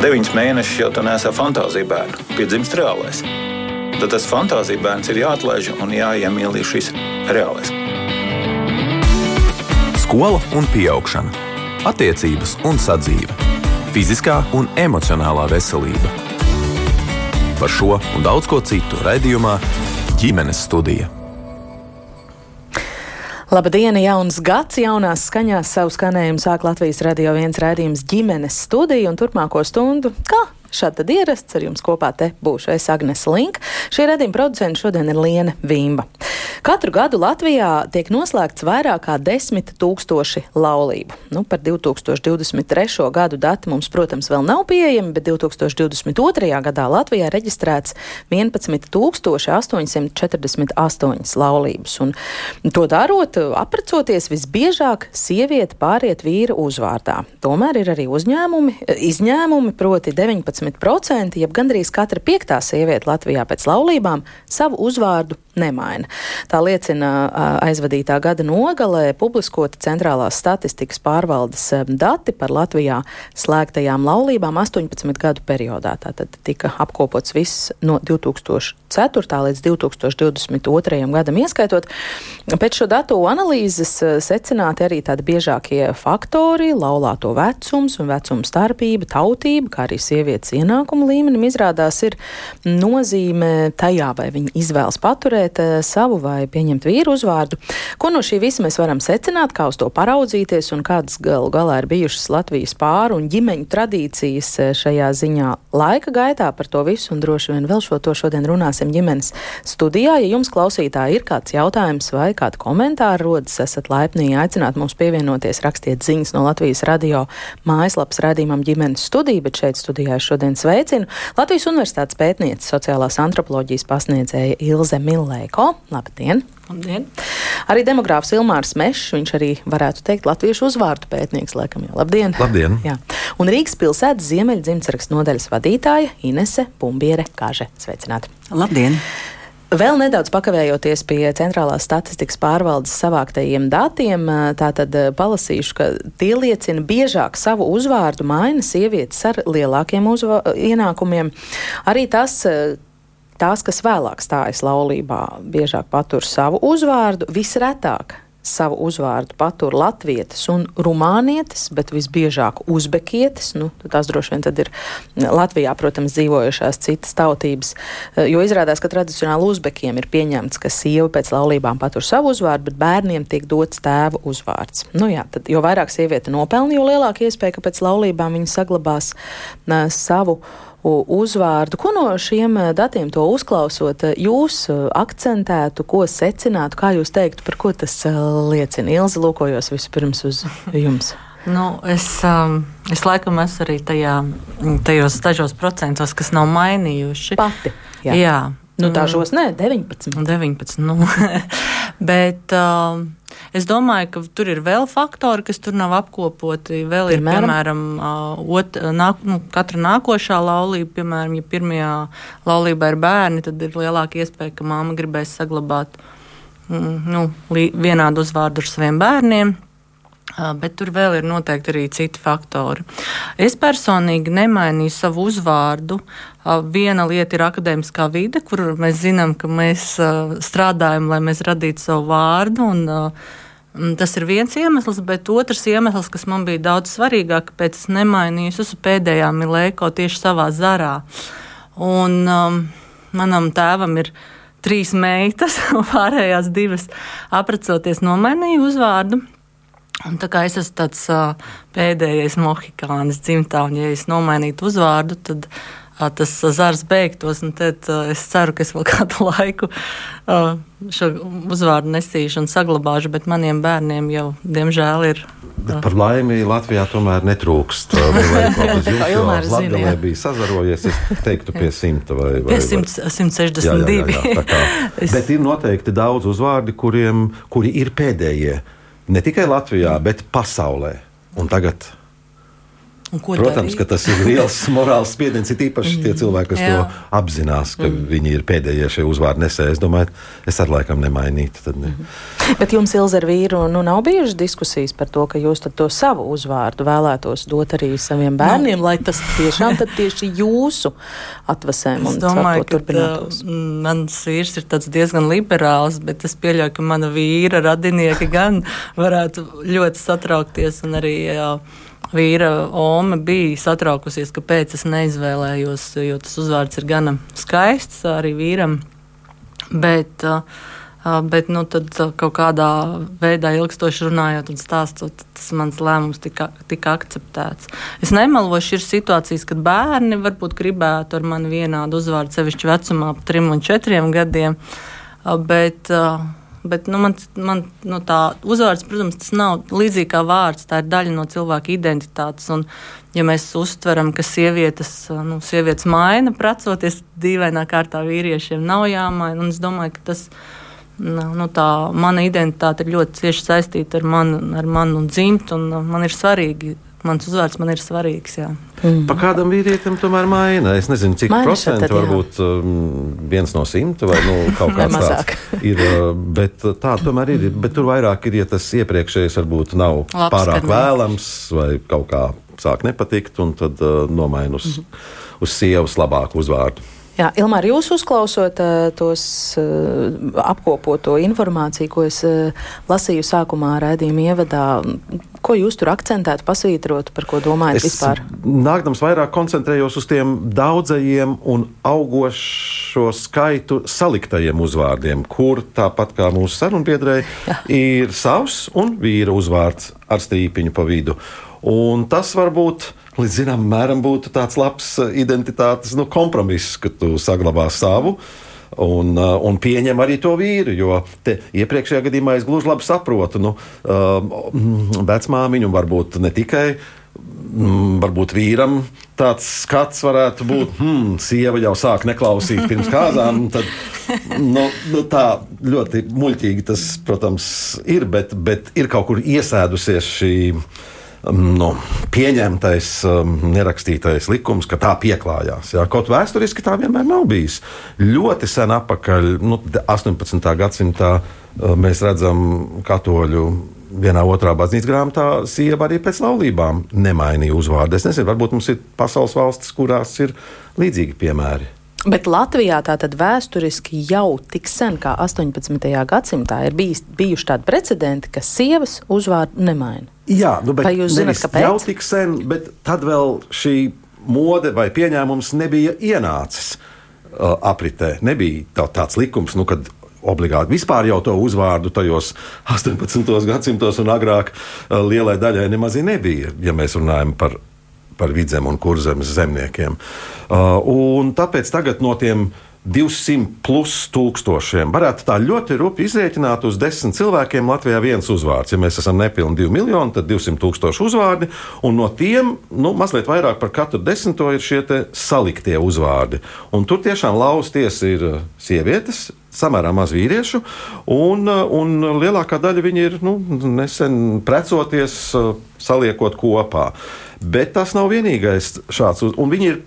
Deviņus mēnešus jau tā nesā fantāzija bērnu, piedzimst reālais. Tad tas fantāzija bērns ir jāatlaiž un jāiemīlī šis reālais. Skola un augšana, attiecības un sadzīve, fiziskā un emocionālā veselība. Par šo un daudz ko citu raidījumā ģimenes studija. Labdien, jauns gads, jaunās skaņās savu skanējumu sāk Latvijas radio viens raidījums ģimenes studija un turpmāko stundu. Kā Šādi tad ierasts ar jums kopā te būšu es Agnes Link. Šī redzījuma producenta šodien ir Liena Vīmba. Katru gadu Latvijā tiek noslēgts vairāk kā desmit tūkstoši laulību. Nu, par 2023. gadu dati mums, protams, vēl nav pieejami, bet 2022. gadā Latvijā reģistrēts 11,848 laulības. Un to darot, aprecoties visbiežāk sieviete pāriet vīra uzvārdā. Tomēr ir arī uzņēmumi, izņēmumi, proti 19%, jeb gandrīz katra piektā sieviete Latvijā pēc laulībām savu uzvārdu nemaina. Tā liecina aizvadītā gada nogalē publiskota centrālās statistikas pārvaldes dati par Latvijā slēgtajām laulībām 18 gadu periodā. Tātad tika apkopots viss no 2004. līdz 2022. gadam ieskaitot. Pēc šo datu analīzes secināti arī tādi biežākie faktori - laulāto vecums un vecuma starpība, tautība, kā arī sievietes ienākuma līmenim izrādās ir nozīme tajā, vai viņi izvēlas paturēt paturēt eh, savu vai pieņemt vīru uzvārdu. Ko no šī visa mēs varam secināt, kā uz to paraudzīties un kādas galu galā ir bijušas Latvijas pāru un ģimeņu tradīcijas eh, šajā ziņā laika gaitā par to visu un droši vien vēl šo to šodien runāsim ģimenes studijā. Ja jums klausītāji ir kāds jautājums vai kādi komentāri rodas, esat laipni aicināt mums pievienoties, rakstiet ziņas no Latvijas radio mājaslapas radījumam ģimenes studija, bet šeit studijā es šodien sveicinu Latvijas Universitātes pētniece sociālās antropoloģijas pasniedzēja Ilze Miller. Leiko. Labdien! Labdien. Arī demogrāfs Ilmārs Mešs, viņš arī varētu teikt latviešu uzvārdu pētnieks, laikam jau. Labdien! Labdien. Jā. Un Rīgas pilsētas ziemeļdzimtsrakstu nodaļas vadītāja Inese Pumbiere Kāže. Sveicināti! Labdien! Vēl nedaudz pakavējoties pie centrālās statistikas pārvaldes savāktajiem datiem, tātad palasīšu, ka tie liecina biežāk savu uzvārdu maina sievietes ar lielākiem ienākumiem. Arī tas, Tās, kas vēlāk stājas laulībā, biežāk patur savu uzvārdu, visretāk savu uzvārdu patur latvietis un rumānietis, bet visbiežāk uzbekietis. Nu, tās droši vien ir Latvijā, protams, dzīvojušās citas tautības. Jo izrādās, ka tradicionāli uzbekiem ir pieņemts, ka sieva pēc laulībām patur savu uzvārdu, bet bērniem tiek dots tēva uzvārds. Nu, jā, tad, jo vairāk sieviete nopelna, jo lielāka iespēja, ka pēc laulībām viņa saglabās uh, savu uzvārdu uzvārdu. Ko no šiem eh, datiem to uzklausot, eh, jūs eh, akcentētu, ko secinātu, kā jūs teiktu, par ko tas liecina? Ilzi lūkojos vispirms uz jums. Nu, es, um, es laikam esmu arī tajā, tajos dažos procentos, kas nav mainījuši. Pati. Jā, jā. Nu, dažos nē, 19. 19 nu. Bet um, Es domāju, ka tur ir vēl faktori, kas tur nav apkopoti. Vēl ir, piemēram, ot, nāk, nu, katra nākošā laulība, piemēram, ja pirmajā laulībā ir bērni, tad ir lielāka iespēja, ka māma gribēs saglabāt mm, nu, vienādu uzvārdu ar saviem bērniem. Bet tur vēl ir noteikti arī citi faktori. Es personīgi nemainīju savu uzvārdu. Viena lieta ir akadēmiskā vide, kur mēs zinām, ka mēs strādājam, lai mēs radītu savu vārdu. Un, tas ir viens iemesls, bet otrs iemesls, kas man bija daudz svarīgāk, kāpēc es nemainīju, esmu pēdējā milēko tieši savā zarā. Un um, manam tēvam ir trīs meitas, un pārējās divas aprecoties nomainīju uzvārdu. Un tā kā es esmu tāds uh, pēdējais mohikānis dzimtā, un ja es nomainītu uzvārdu, tad uh, tas zars beigtos. Tad es ceru, ka es vēl kādu laiku šo uzvārdu nesīšu un saglabāšu, bet maniem bērniem jau, diemžēl, ir. Bet par laimi Latvijā tomēr netrūkst. Latvijā bija sazarojies, es teiktu, pie simta vai, vai, pie 100, 162. Jā, jā, jā, jā, kā. Bet ir noteikti daudz uzvārdi, kuriem, kuri ir pēdējie ne tikai Latvijā, bet pasaulē. Un tagad Protams, darīt? ka tas ir liels morāls spiediens. Ir īpaši tie cilvēki, kas Jā. to apzinās, ka mm. viņi ir pēdējie šie uzvārdu nesēji. Es domāju, es ar laikam nemainītu. Tad ne. mm. Bet jums, Ilze, ar vīru nu, nav bijušas diskusijas par to, ka jūs to savu uzvārdu vēlētos dot arī saviem nu. bērniem, no. lai tas tiešām tieši jūsu atvasēm un domāju, ka turpinātos. Tā, mans vīrs ir diezgan liberāls, bet es pieļauju, ka mana vīra radinieki gan varētu ļoti satraukties un arī. Jā, vīra Ome bija satraukusies, kāpēc es neizvēlējos, jo tas uzvārds ir gana skaists arī vīram. Bet, bet nu, tad kaut kādā veidā ilgstoši runājot un stāstot, tas mans lēmums tika, tika akceptēts. Es nemelošu, ir situācijas, kad bērni varbūt gribētu ar mani vienādu uzvārdu, sevišķi vecumā, ap trim un četriem gadiem. Bet, uh, Bet nu, man, man nu, tā uzvārds, protams, tas nav līdzīgi kā vārds. Tā ir daļa no cilvēka identitātes. Un, ja mēs uztveram, ka sievietes, nu, sievietes maina, precoties dīvainā kārtā vīriešiem, nav jāmaina. Un es domāju, ka tas nu, nu, tā mana identitāte ir ļoti cieši saistīta ar manu, ar manu dzimtu. Man ir svarīgi mans uzvārds man ir svarīgs. Jā. Mm. Pa kādam vīrietim tomēr maina. Es nezinu, cik procentu tad, varbūt um, viens no simta vai nu, kaut kāds tāds ir. Uh, bet tā tomēr ir. Bet tur vairāk ir, ja tas iepriekšējais varbūt nav Labs, pārāk vēlams vai kaut kā sāk nepatikt, un tad uh, nomaina uz, mm -hmm. uz sievas labāku uzvārdu. Jā, Ilmār, jūs uzklausot uh, tos uh, apkopoto informāciju, ko es uh, lasīju sākumā raidījuma ievadā, ko jūs tur akcentētu, pasvītrot, par ko domājat es vispār? Nākdams vairāk koncentrējos uz tiem daudzajiem un augošo skaitu saliktajiem uzvārdiem, kur tāpat kā mūsu sarunbiedrēji ir savs un vīra uzvārds ar strīpiņu pa vidu. Un tas varbūt līdz zināmam mēram būtu tāds labs eh, identitātes nu, kompromiss, ka tu saglabā savu. Un, uh, un pieņem arī to vīru. Jo iepriekšējā gadījumā es gluži labi saprotu, nu, uh, vecmāmiņu varbūt ne tikai mm, varbūt vīram tāds skats varētu būt, hmm, sieva jau sāk neklausīt pirms kāzām. Tad, nu, nu, tā ļoti muļķīgi tas, protams, ir, bet, bet ir kaut kur iesēdusies šī nu, pieņemtais, um, nerakstītais likums, ka tā pieklājās. Jā. Kaut vēsturiski tā vienmēr nav bijis. Ļoti sen atpakaļ, nu, 18. gadsimtā, mēs redzam katoļu. Vienā otrā baznīcas grāmatā sieva arī pēc laulībām nemainīja uzvārdu. Es nezinu, varbūt mums ir pasaules valstis, kurās ir līdzīgi piemēri. Bet Latvijā tātad vēsturiski jau tik sen kā 18. gadsimtā ir bijis, bijuši tādi precedenti, ka sievas uzvārdu nemaina. Jā, nu, bet vai jūs zināt, kāpēc? Jau tik sen, bet tad vēl šī mode vai pieņēmums nebija ienācis uh, apritē. Nebija tā, tāds likums, nu, kad obligāti vispār jau to uzvārdu tajos 18. gadsimtos un agrāk uh, lielai daļai nemaz nebija, ja mēs runājam par, par vidzem un kurzemes zemniekiem. Uh, un tāpēc tagad no tiem 200 plus tūkstošiem. Varētu tā ļoti rupi izrēķināt uz desmit cilvēkiem Latvijā viens uzvārds. Ja mēs esam nepilni 2 miljoni, tad 200 tūkstoši uzvārdi, un no tiem nu, mazliet vairāk par katru desmito ir šie saliktie uzvārdi. Un tur tiešām lausties ir uh, sievietes, samērā maz vīriešu, un, uh, un lielākā daļa viņi ir nu, nesen precoties, uh, saliekot kopā. Bet tas nav vienīgais šāds, un viņi ir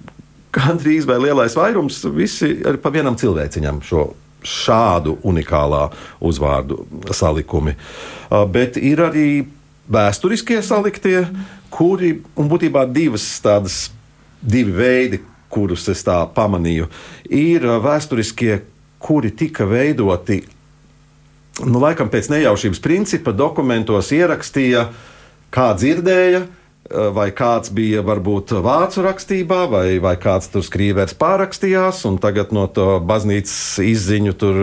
gandrīz vai lielais vairums visi ir pa vienam cilvēciņam šo šādu unikālā uzvārdu salikumi. Uh, bet ir arī vēsturiskie saliktie, kuri, un būtībā divas tādas, divi veidi, kurus es tā pamanīju, ir vēsturiskie, kuri tika veidoti, nu, laikam pēc nejaušības principa dokumentos ierakstīja, kā dzirdēja, Eh, vai kāds bija varbūt vācu rakstībā, vai, vai kāds tur skrīvērs pārrakstījās, un tagad no to baznīcas izziņu tur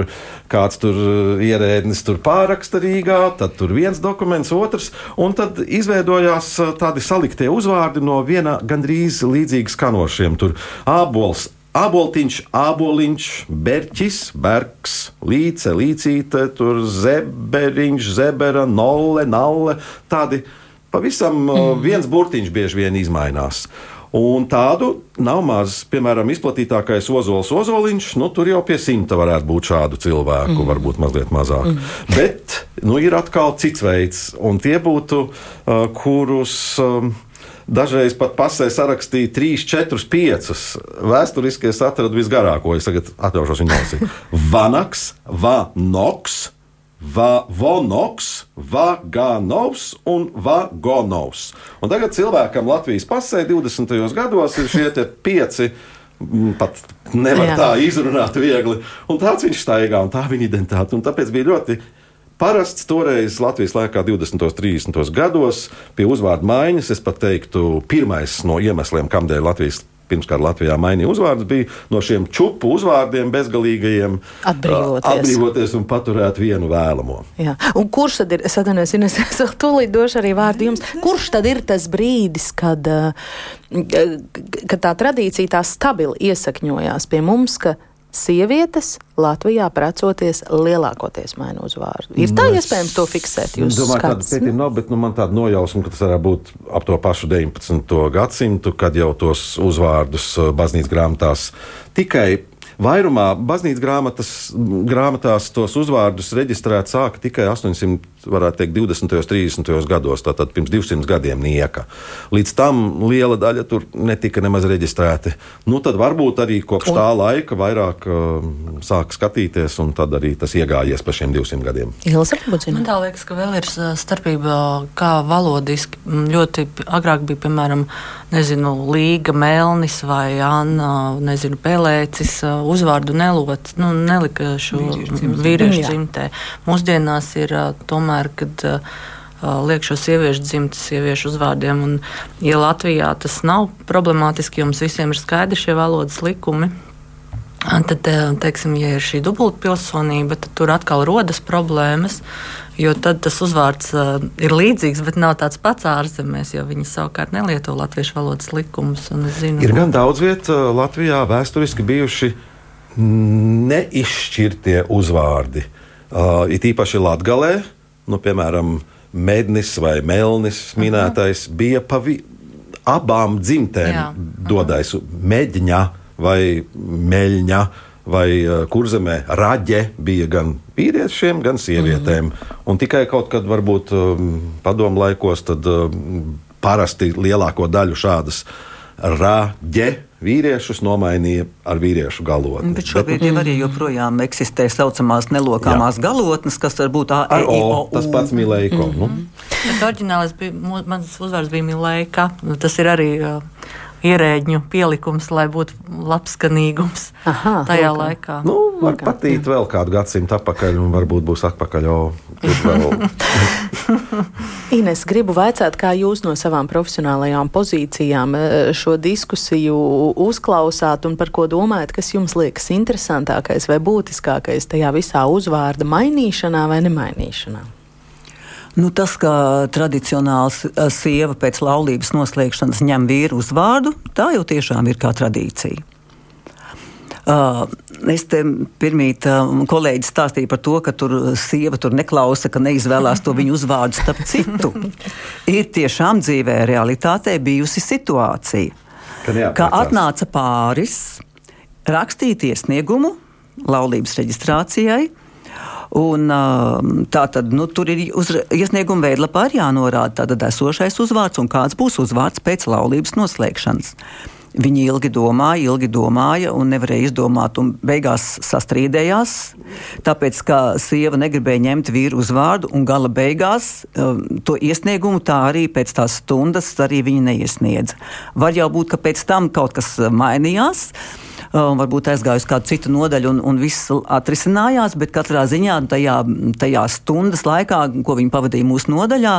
kāds tur eh, ierēdnis tur pāraksta Rīgā, tad tur viens dokuments, otrs, un tad izveidojās eh, tādi saliktie uzvārdi no viena gandrīz līdzīgi skanošiem. Tur ābols, Aboltiņš, aboliņš, berķis, bergs, līce, līcīte, tur zeberiņš, zebera, nolle, nalle. Tādi Pavisam mm. viens burtiņš bieži vien izmainās. Un tādu nav maz. Piemēram, izplatītākais ozols ozoliņš, nu, tur jau pie simta varētu būt šādu cilvēku, mm. varbūt mazliet mazāk. Mm. Bet nu, ir atkal cits veids, un tie būtu, uh, kurus. Um, dažreiz pat pasē sarakstīja 3, 4, 5. Vēsturiski es atradu visgarāko, es tagad atļaušos viņu nosīt. Vanaks, Vanoks, Va, vonoks, Vaganovs un Vagonovs. Un tagad cilvēkam Latvijas pasē 20. gados ir šie pieci. Pat nevar Jā. tā izrunāt viegli. Un tāds viņš staigā, un tā viņa identitāte. Un tāpēc bija ļoti parasts toreiz Latvijas laikā, 20. un 30. gados, pie uzvārdu maiņas. Es pat teiktu, pirmais no iemesliem, kādēļ Latvijas pirmkārt Latvijā mainīja uzvārdus, bija no šiem čupu uzvārdiem bezgalīgajiem atbrīvoties, atbrīvoties un paturēt vienu vēlamo. Jā. Un kurš tad ir, es atvainojos, Ines, es vēl tūlīt došu arī vārdu jums, kurš tad ir tas brīdis, kad, kad tā tradīcija tā stabili iesakņojās pie mums, ka sievietes Latvijā precoties lielākoties maina uzvārdu. Ir tā nu, iespējams to fiksēt? Es domāju, ka tāda pētījuma nav, bet nu, man tāda nojausma, ka tas varētu būt ap to pašu 19. gadsimtu, kad jau tos uzvārdus uh, baznīcas grāmatās tikai Vairumā baznīcas grāmatas, grāmatās tos uzvārdus reģistrēt sāka tikai 800, varētu teikt, 20. un 30. gados, tātad pirms 200 gadiem nieka. Līdz tam liela daļa tur netika nemaz reģistrēti. Nu, tad varbūt arī kopš un... tā laika vairāk uh, sāk skatīties, un tad arī tas iegājies pa šiem 200 gadiem. Man tā liekas, ka vēl ir uh, starpība, kā valodiski ļoti agrāk bija, piemēram, nezinu, Līga, Melnis vai Anna, nezinu, Pelēcis uzvārdu nelot, nu, nelika šo vīriešu dzimtē. Mūsdienās ir tomēr, kad liek šo sieviešu dzimtas, sieviešu uzvārdiem. Un, ja Latvijā tas nav problemātiski, jums visiem ir skaidri šie valodas likumi. Tad, teiksim, ja ir šī dubultpilsonība, tad tur atkal rodas problēmas. Uh, Jo tad tas uzvārds uh, ir līdzīgs, bet nav tāds pats ārzemēs, jo viņi savukārt nelieto latviešu valodas likumus. Zinu, ir gan daudz vietu uh, Latvijā vēsturiski bijuši neizšķirtie uzvārdi. Uh, it īpaši Latvijā, nu, piemēram, Mednis vai Melnis minētais, -huh. bija pa vi abām dzimtēm Jā. dodais meģņa vai meļņa. Vai uh, kurzemē raģe bija gan vīriešiem, gan sievietēm. Mm. Un tikai kaut kad, varbūt um, padomu laikos, tad um, parasti lielāko daļu šādas raģe vīriešus nomainīja ar vīriešu galotni. Bet šobrīd Bet, arī joprojām eksistē tā saucamās nelokāmās jā. galotnes, kas var būt ar e, o. Tas pats Milēko. Mm -hmm. nu. Bet oriģinālais bija, mans uzvārds bija Milēka. Tas ir arī. Uh, ierēģņu pielikums, lai būtu labskanīgums Aha, tajā lūk. laikā. Nu, var Lūkā. patīt vēl kādu gadsimtu atpakaļ, un varbūt būs atpakaļ jau. Ines, gribu vaicāt, kā jūs no savām profesionālajām pozīcijām eh, šo diskusiju uzklausāt un par ko domājat, kas jums liekas interesantākais vai būtiskākais tajā visā uzvārda mainīšanā vai nemainīšanā? Nu, tas, ka tradicionāls eh, sieva pēc laulības noslēgšanas ņem vīru uzvārdu, tā jau tiešām ir kā tradīcija. Uh, es te pirmīt uh, kolēģis stāstīju par to, ka tur sieva tur neklausa, ka neizvēlās to viņu uzvārdu starp citu. ir tiešām dzīvē, realitātē bijusi situācija, ka, ka atnāca pāris rakstīt iesniegumu laulības reģistrācijai, Un, tā tad nu, tur ir uz iesnieguma veidlapā jānorāda tātad esošais uzvārds un kāds būs uzvārds pēc laulības noslēgšanas. Viņi ilgi domāja, ilgi domāja un nevarēja izdomāt, un beigās sastrīdējās. Tāpēc, ka sieva negribēja ņemt vīru uzvārdu, un gala beigās um, to iesniegumu tā arī pēc tās stundas arī viņa neiesniedza. Var jau būt, ka pēc tam kaut kas mainījās un varbūt aizgāju uz kādu citu nodaļu, un, un viss atrisinājās. Bet katrā ziņā tajā, tajā stundas laikā, ko viņi pavadīja mūsu nodaļā,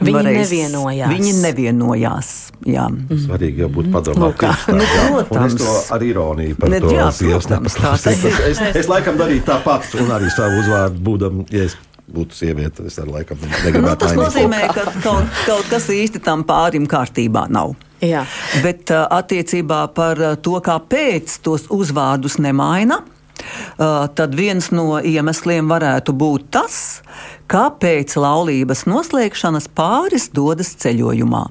viņi varēs, nevienojās. Viņi nevienojās. Jā. Mm. Svarīgi jau būt padomāt. Nu, nu, protams. Es to ar ironiju par ne, to jā, protams, es, es, es laikam darītu tāpat, un arī savu uzvārdu būdam. Ja es būtu sieviete, es arī laikam negribētu. Nu, tas nozīmē, ka kaut, kaut kas īsti tam pārim kārtībā nav. Jā. Bet uh, attiecībā par uh, to, kāpēc tos uzvārdus nemaina, uh, tad viens no iemesliem varētu būt tas, kāpēc laulības noslēgšanas pāris dodas ceļojumā.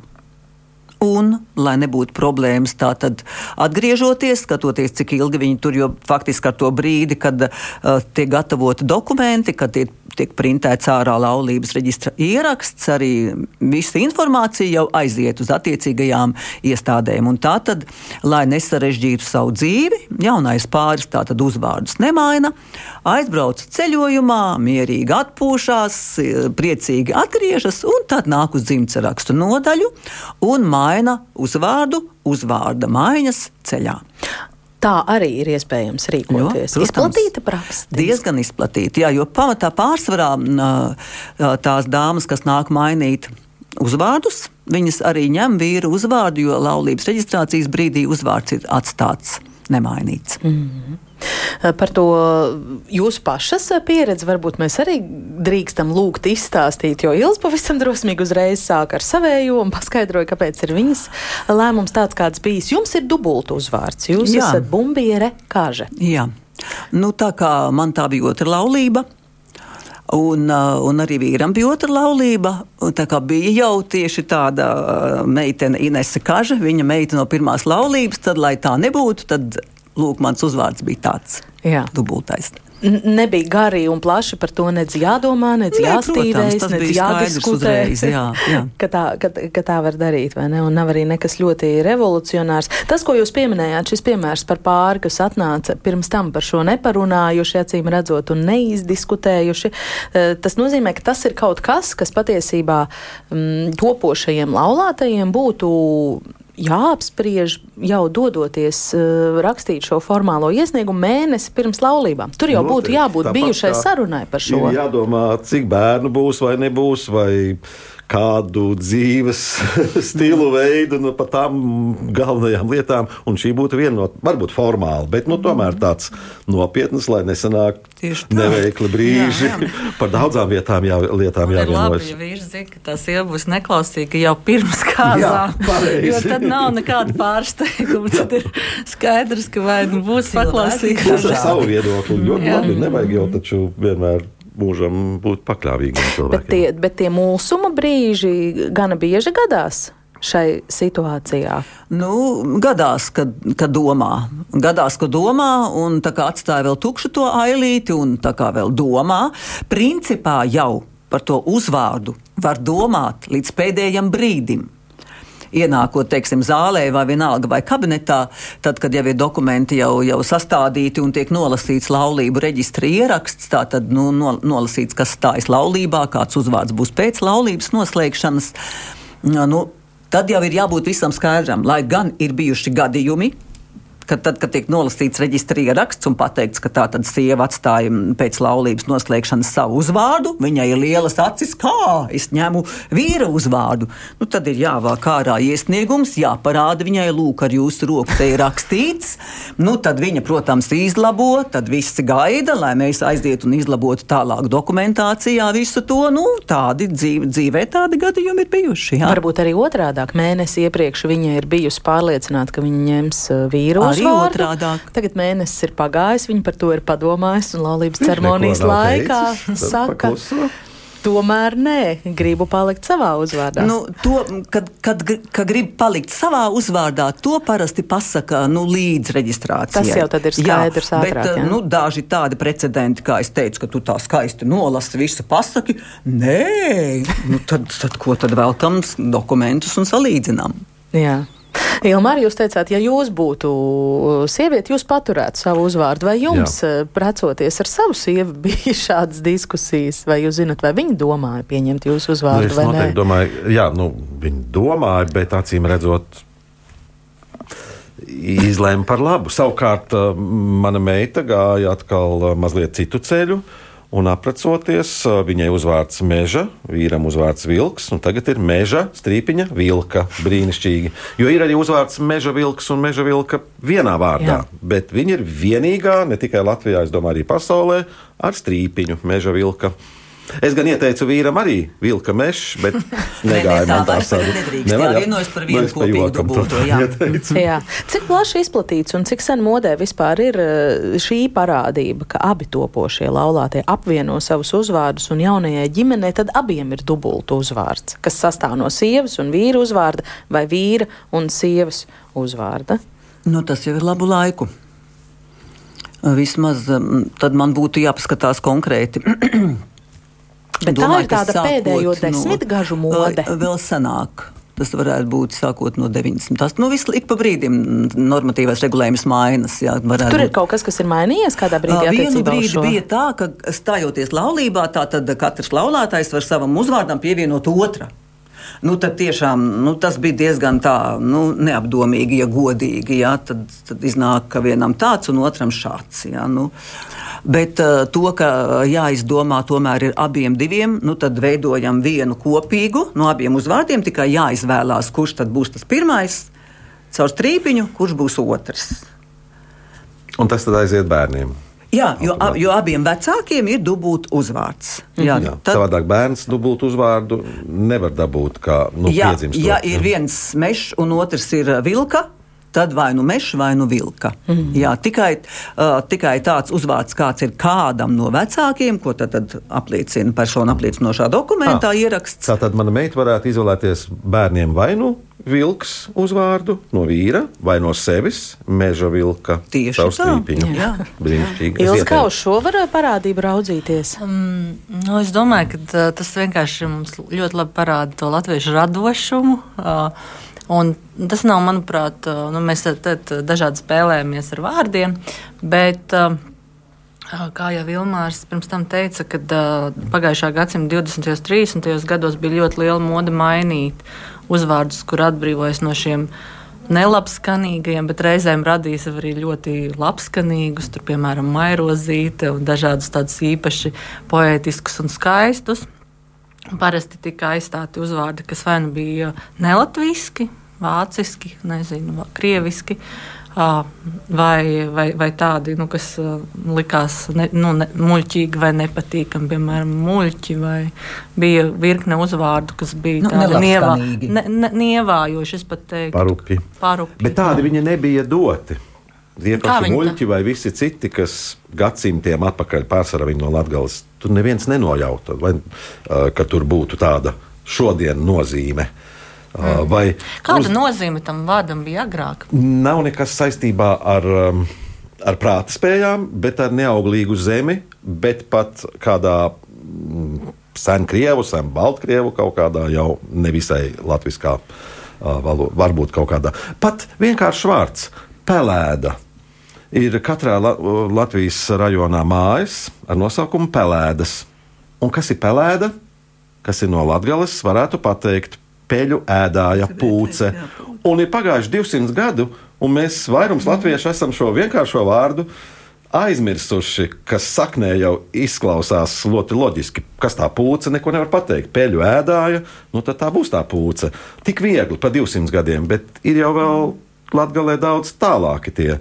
Un, lai nebūtu problēmas, tā tad atgriežoties, skatoties, cik ilgi viņi tur, jo faktiski ar to brīdi, kad uh, tiek gatavoti dokumenti, kad tiek tiek printēts ārā laulības reģistra ieraksts, arī visa informācija jau aiziet uz attiecīgajām iestādēm. Un tā tad, lai nesarežģītu savu dzīvi, jaunais pāris tātad uzvārdus nemaina, aizbrauc ceļojumā, mierīgi atpūšās, priecīgi atgriežas un tad nāk uz dzimtsarakstu nodaļu un maina uzvārdu uzvārda maiņas ceļā. Tā arī ir iespējams rīkoties. Jo, izplatīta praksa. Diezgan izplatīta, jā, jo pamatā pārsvarā tās dāmas, kas nāk mainīt uzvārdus, viņas arī ņem vīru uzvārdu, jo laulības reģistrācijas brīdī uzvārds ir atstāts nemainīts. Mm -hmm. Par to jūsu pašas pieredzi varbūt mēs arī drīkstam lūgt izstāstīt, jo Ilza pavisam drosmīgi uzreiz sāk ar savējo un paskaidroja, kāpēc ir viņas lēmums tāds, kāds bijis. Jums ir dubultu uzvārds, jūs Jā. esat bumbiere kāže. Jā. Nu, tā kā man tā bija otra laulība, Un, un arī vīram bija otra laulība. Tā kā bija jau tieši tāda meitene, Inese Kaža, viņa meita no pirmās laulības, tad, lai tā nebūtu, tad lūk, mans uzvārds bija tāds - dubultais. Nebija gari un plaši par to nedz jādomā, nedz ne, jāstīvējas, nedz jādiskutē, uzreiz, jā, jā. ka, tā, ka, ka tā var darīt, vai ne? Un nav arī nekas ļoti revolucionārs. Tas, ko jūs pieminējāt, šis piemērs par pāri, kas atnāca pirms tam par šo neparunājuši, acīm redzot, un neizdiskutējuši, eh, tas nozīmē, ka tas ir kaut kas, kas patiesībā mm, topošajiem laulātajiem būtu jāapspriež jau dodoties uh, rakstīt šo formālo iesniegumu mēnesi pirms laulībām. Tur jau Noteikti. būtu jābūt Tāpat bijušai sarunai par šo. Jādomā, cik bērnu būs vai nebūs. Vai kādu dzīves stilu veidu, nu, par tām galvenajām lietām. Un šī būtu viena no, varbūt formāla, bet nu, tomēr tāds nopietns, lai nesanāk neveikli brīži. Jā, jā. Par daudzām vietām, jā, lietām jāvienojas. Ja vīrs zina, ka tā sieva būs neklausīga jau pirms kāzām, jo tad nav nekāda pārsteiguma. Tad ir skaidrs, ka vai nu būs paklausīga. Tas ir savu viedokli. Ļoti labi, nevajag jau taču vienmēr mūžam būt pakļāvīgam cilvēkam. Bet tie, bet tie mūsuma brīži gana bieži gadās šai situācijā? Nu, gadās, kad, kad domā. Gadās, ka domā, un tā kā atstāja vēl tukšu to ailīti, un tā kā vēl domā. Principā jau par to uzvārdu var domāt līdz pēdējam brīdim ienākot, teiksim, zālē vai vienalga vai kabinetā, tad, kad jau ir dokumenti jau, jau sastādīti un tiek nolasīts laulību reģistra ieraksts, tā tad nu, no, nolasīts, kas stājas laulībā, kāds uzvārds būs pēc laulības noslēgšanas. Nu, tad jau ir jābūt visam skaidram, lai gan ir bijuši gadījumi, ka tad, kad tiek nolasīts reģistrā ieraksts un pateikts, ka tā tad sieva atstāja pēc laulības noslēgšanas savu uzvārdu, viņai ir lielas acis, kā es ņemu vīra uzvārdu. Nu, tad ir jāvāk ārā iesniegums, jāparāda viņai, lūk, ar jūsu roku te ir rakstīts. Nu, tad viņa, protams, izlabo, tad visi gaida, lai mēs aizietu un izlabotu tālāk dokumentācijā visu to. Nu, tādi dzīve, dzīvē tādi gadījumi ir bijuši. Jā. Varbūt arī otrādāk mēnesi iepriekš viņa ir bijusi pārliecināta, ka viņa ņems uh, vīru arī otrādāk. Tagad mēnesis ir pagājis, viņi par to ir padomājis, un laulības ceremonijas laikā saka. Tomēr nē, gribu palikt savā uzvārdā. Nu, to, kad, kad, kad grib palikt savā uzvārdā, to parasti pasaka nu, līdz reģistrācijai. Tas jau tad ir skaidrs. Jā, ātrāk, bet, jā. Nu, daži tādi precedenti, kā es teicu, ka tu tā skaisti nolasi visu pasaki, nē, nu, tad, tad ko tad velkam dokumentus un salīdzinām. Jā. Ilmār, jūs teicāt, ja jūs būtu sieviete, jūs paturētu savu uzvārdu. Vai jums, Jā. Eh, precoties ar savu sievu, bija šādas diskusijas, vai jūs zinat, vai viņi domāja pieņemt jūsu uzvārdu? Nu, es noteikti domāju, jā, nu, viņi domāja, bet acīm redzot. Izlēma par labu. Savukārt, eh, mana meita gāja atkal mazliet citu ceļu. Uh, Un aprecoties, viņai uzvārds meža, vīram uzvārds vilks, un tagad ir meža strīpiņa vilka. Brīnišķīgi. Jo ir arī uzvārds meža vilks un meža vilka vienā vārdā. Jā. Bet viņa ir vienīgā, ne tikai Latvijā, domāju, arī pasaulē, ar strīpiņu meža vilka. Es gan ieteicu vīram arī vilka mežs, bet negāja man tā saruna. Nevar vienojas par vienu nu, kopīgu dubulto. Jā. jā. Cik plaši izplatīts un cik sen modē vispār ir eh, šī parādība, ka abi topošie laulātie apvieno savus uzvārdus un jaunajai ģimenei tad abiem ir dubultu uzvārds, kas sastāv no sievas un vīra uzvārda vai vīra un sievas uzvārda? Nu, tas jau ir labu laiku. Vismaz mm, tad man būtu jāpaskatās konkrēti. Bet Domāju, tā ir tāda sākot, pēdējo desmitgažu no, mode. Vēl senāk. Tas varētu būt sākot no 90. Nu, visu ik pa brīdim normatīvais regulējums mainās. Tur ir kaut kas, kas ir mainījies kādā brīdī. Vienu brīdi bija tā, ka stājoties laulībā, tad katrs laulātais var savam uzvārdam pievienot otru nu, tad tiešām nu, tas bija diezgan tā, nu, neapdomīgi, ja godīgi. Jā, tad, tad iznāk, ka vienam tāds un otram šāds. Jā, nu. Bet uh, to, ka jāizdomā tomēr ir abiem diviem, nu, tad veidojam vienu kopīgu no abiem uzvārdiem. Tikai jāizvēlās, kurš tad būs tas pirmais caur strīpiņu, kurš būs otrs. Un tas tad aiziet bērniem. Jā, jo, ab, jo abiem vecākiem ir dubult uzvārds. Jā, jā, tad... Savādāk bērns dubult uzvārdu nevar dabūt kā nu, jā, piedzimstot. Ja ir viens mežs un otrs ir vilka, tad vai nu mežs, vai nu vilka. Mm. Jā, tikai, uh, tikai tāds uzvārds, kāds ir kādam no vecākiem, ko tad, tad apliecina persona apliecinošā dokumentā ah, ieraksts. Tā tad mana meita varētu izvēlēties bērniem vai nu vilks uzvārdu no vīra vai no sevis meža vilka. Tieši tā. Jā. Brīnišķīgi. Ilgi kā uz šo var parādību raudzīties? Um, nu, es domāju, ka tas vienkārši mums ļoti labi parāda to latviešu radošumu. Uh, Un tas nav, manuprāt, nu, mēs dažādi spēlējamies ar vārdiem, bet Kā jau Vilmārs pirms tam teica, ka uh, pagājušā gadsimta 20. un 30. gados bija ļoti liela mode mainīt uzvārdus, kur atbrīvojas no šiem nelabskanīgiem, bet reizēm radīs arī ļoti labskanīgus, tur, piemēram, mairozīte un dažādus tādus īpaši poētiskus un skaistus. Parasti tika aizstāti uzvārdi, kas vai nu bija nelatviski, vāciski, nezinu, krieviski. Vai, vai, vai tādi, nu, kas likās ne, nu, ne, muļķīgi vai nepatīkami, piemēram, muļķi, vai bija virkne uzvārdu, kas bija nu, tādi nievā, ne, ne, nievājoši, es pat teiktu. Parupi. Parupi. Bet tādi viņi nebija doti. Tie paši muļķi vai visi citi, kas gadsimtiem atpakaļ pārsvarā no Latvijas, tur neviens nenojauta, vai, ka tur būtu tāda šodien nozīme. Mm. Vai Kāda uz... nozīme tam vārdam bija agrāk? Nav nekas saistībā ar, um, ar prāta spējām, bet ar neauglīgu zemi, bet pat kādā mm, senkrievu, sen baltkrievu kaut kādā jau nevisai latviskā valodā, varbūt kaut kādā. Pat vienkāršs vārds - pelēda. Ir katrā La Latvijas rajonā mājas ar nosaukumu Pelēdas. Un kas ir pelēda? Kas ir no Latvijas, varētu pateikt peļu ēdāja pūce. Un ir pagājuši 200 gadu, un mēs vairums latviešu esam šo vienkāršo vārdu aizmirsuši, kas saknē jau izklausās ļoti loģiski. Kas tā pūce, neko nevar pateikt. Peļu ēdāja, nu tad tā būs tā pūce. Tik viegli pa 200 gadiem, bet ir jau vēl Latvijā daudz tālāki tie.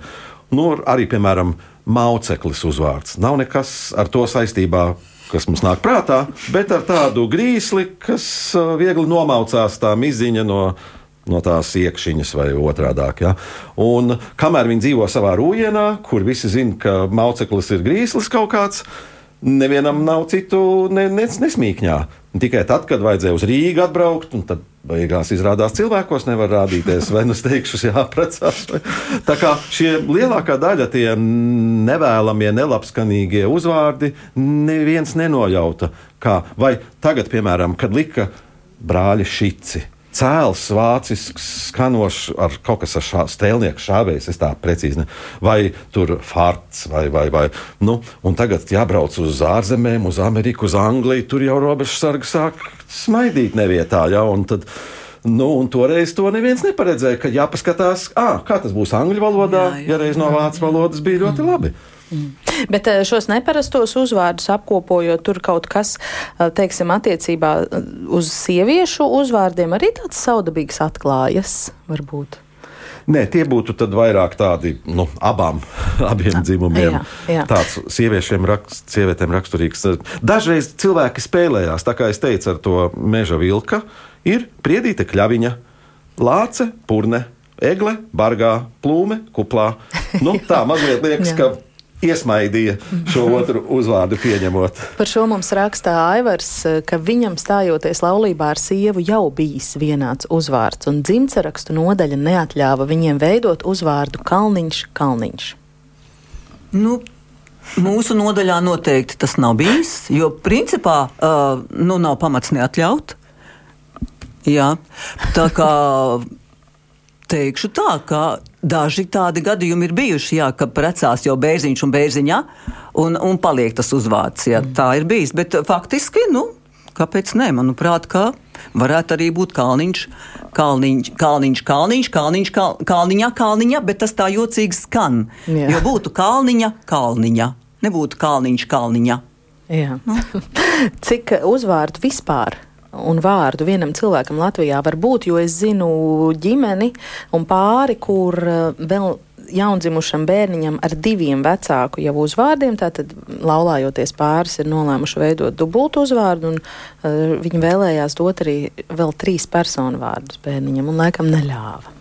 Nu, arī, piemēram, Mauceklis uzvārds. Nav nekas ar to saistībā kas mums nāk prātā, bet ar tādu grīsli, kas uh, viegli nomaucās tā miziņa no no tās iekšķiņas vai otrādi. Ja? Un kamēr viņi dzīvo savā rūjienā, kur visi zina, ka mauceklis ir grīslis kaut kāds, nevienam nav citu ne, ne, nesmīkņā. Tikai tad, kad vajadzēja uz Rīgā atbraukt, un tad beigās izrādās cilvēkos nevar rādīties, vai nu steigšus jāprecās. Tā kā šie lielākā daļa tie nevēlamie, nelabskanīgie uzvārdi neviens nenojauta. Kā. Vai tagad, piemēram, kad lika brāļi šici cēls, vācisks, skanošs, ar kaut kas ar šā, stēlnieku šāvējs, es tā precīzi ne. Vai tur farts, vai, vai, vai. Nu, un tagad jābrauc uz ārzemēm, uz Ameriku, uz Angliju, tur jau robežsargi sāk smaidīt nevietā, ja, un tad, Nu, un toreiz to neviens neparedzēja, ka jāpaskatās, à, kā tas būs angļu valodā, jā, jā. ja reiz no vācu valodas bija ļoti labi. Mm. Bet eh, šos neparastos uzvārdus apkopojot, tur kaut kas, eh, teiksim, attiecībā eh, uz sieviešu uzvārdiem arī tāds saudabīgs atklājas, varbūt. Nē, tie būtu vairāk tādi nu, abām, abiem dzimumiem. Jā, jā. Tāds sieviešiem rakst, sievietēm raksturīgs. Dažreiz cilvēki spēlējās, tā kā es teicu, ar to meža vilka. Ir priedīta kļaviņa, lāce, purne, egle, bargā, plūme, kuplā. Nu, tā mazliet liekas, ka iesmaidīja šo otru uzvārdu pieņemot. Par šo mums rakstā Aivars, ka viņam stājoties laulībā ar sievu jau bijis vienāds uzvārds, un dzimtsarakstu nodaļa neatļāva viņiem veidot uzvārdu Kalniņš Kalniņš. Nu, Mūsu nodaļā noteikti tas nav bijis, jo principā uh, nu, nav pamats neatļaut. Jā, tā kā teikšu tā, ka daži tādi gadījumi ir bijuši, jā, ka precās jau bērziņš un bērziņa, un, un paliek tas uzvārds. Jā, tā ir bijis. Bet faktiski, nu, kāpēc ne? Manuprāt, kā varētu arī būt kalniņš, kalniņš, kalniņš, kalniņš, kalniņš kal, kalniņā, kalniņā, bet tas tā jocīgi skan. Jā. Jo būtu kalniņa, kalniņa, nebūtu kalniņš, kalniņa. Jā. Nu. Cik uzvārdu vispār un vārdu vienam cilvēkam Latvijā var būt, jo es zinu ģimeni un pāri, kur eh, vēl jaundzimušam bērniņam ar diviem vecāku jau uzvārdiem, tātad laulājoties pāris ir nolēmuši veidot dubultu uzvārdu, un uh, viņi vēlējās dot arī vēl trīs personu vārdus bērniņam, un laikam neļāva.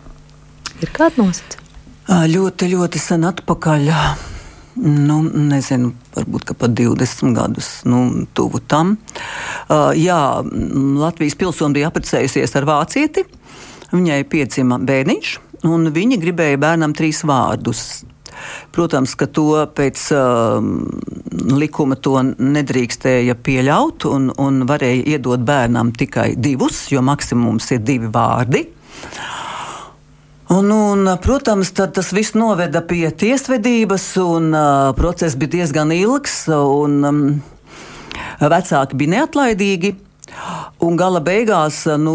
Ir kāda nosacījuma? Ļoti, ļoti sen atpakaļ. Nu, nezinu, varbūt pat 20 gadus, nu, tuvu tam. Uh, jā, Latvijas pilsone bija apprecējusies ar vācieti. Viņai piedzima bērniņš, un viņa gribēja bērnam trīs vārdus. Protams, ka to pēc uh, likuma to nedrīkstēja pieļaut, un, un varēja iedot bērnam tikai divus, jo maksimums ir divi vārdi. Uh, Un, un, protams, tas viss noveda pie tiesvedības, un uh, process bija diezgan ilgs, un um, vecāki bija neatlaidīgi. Un gala beigās, nu,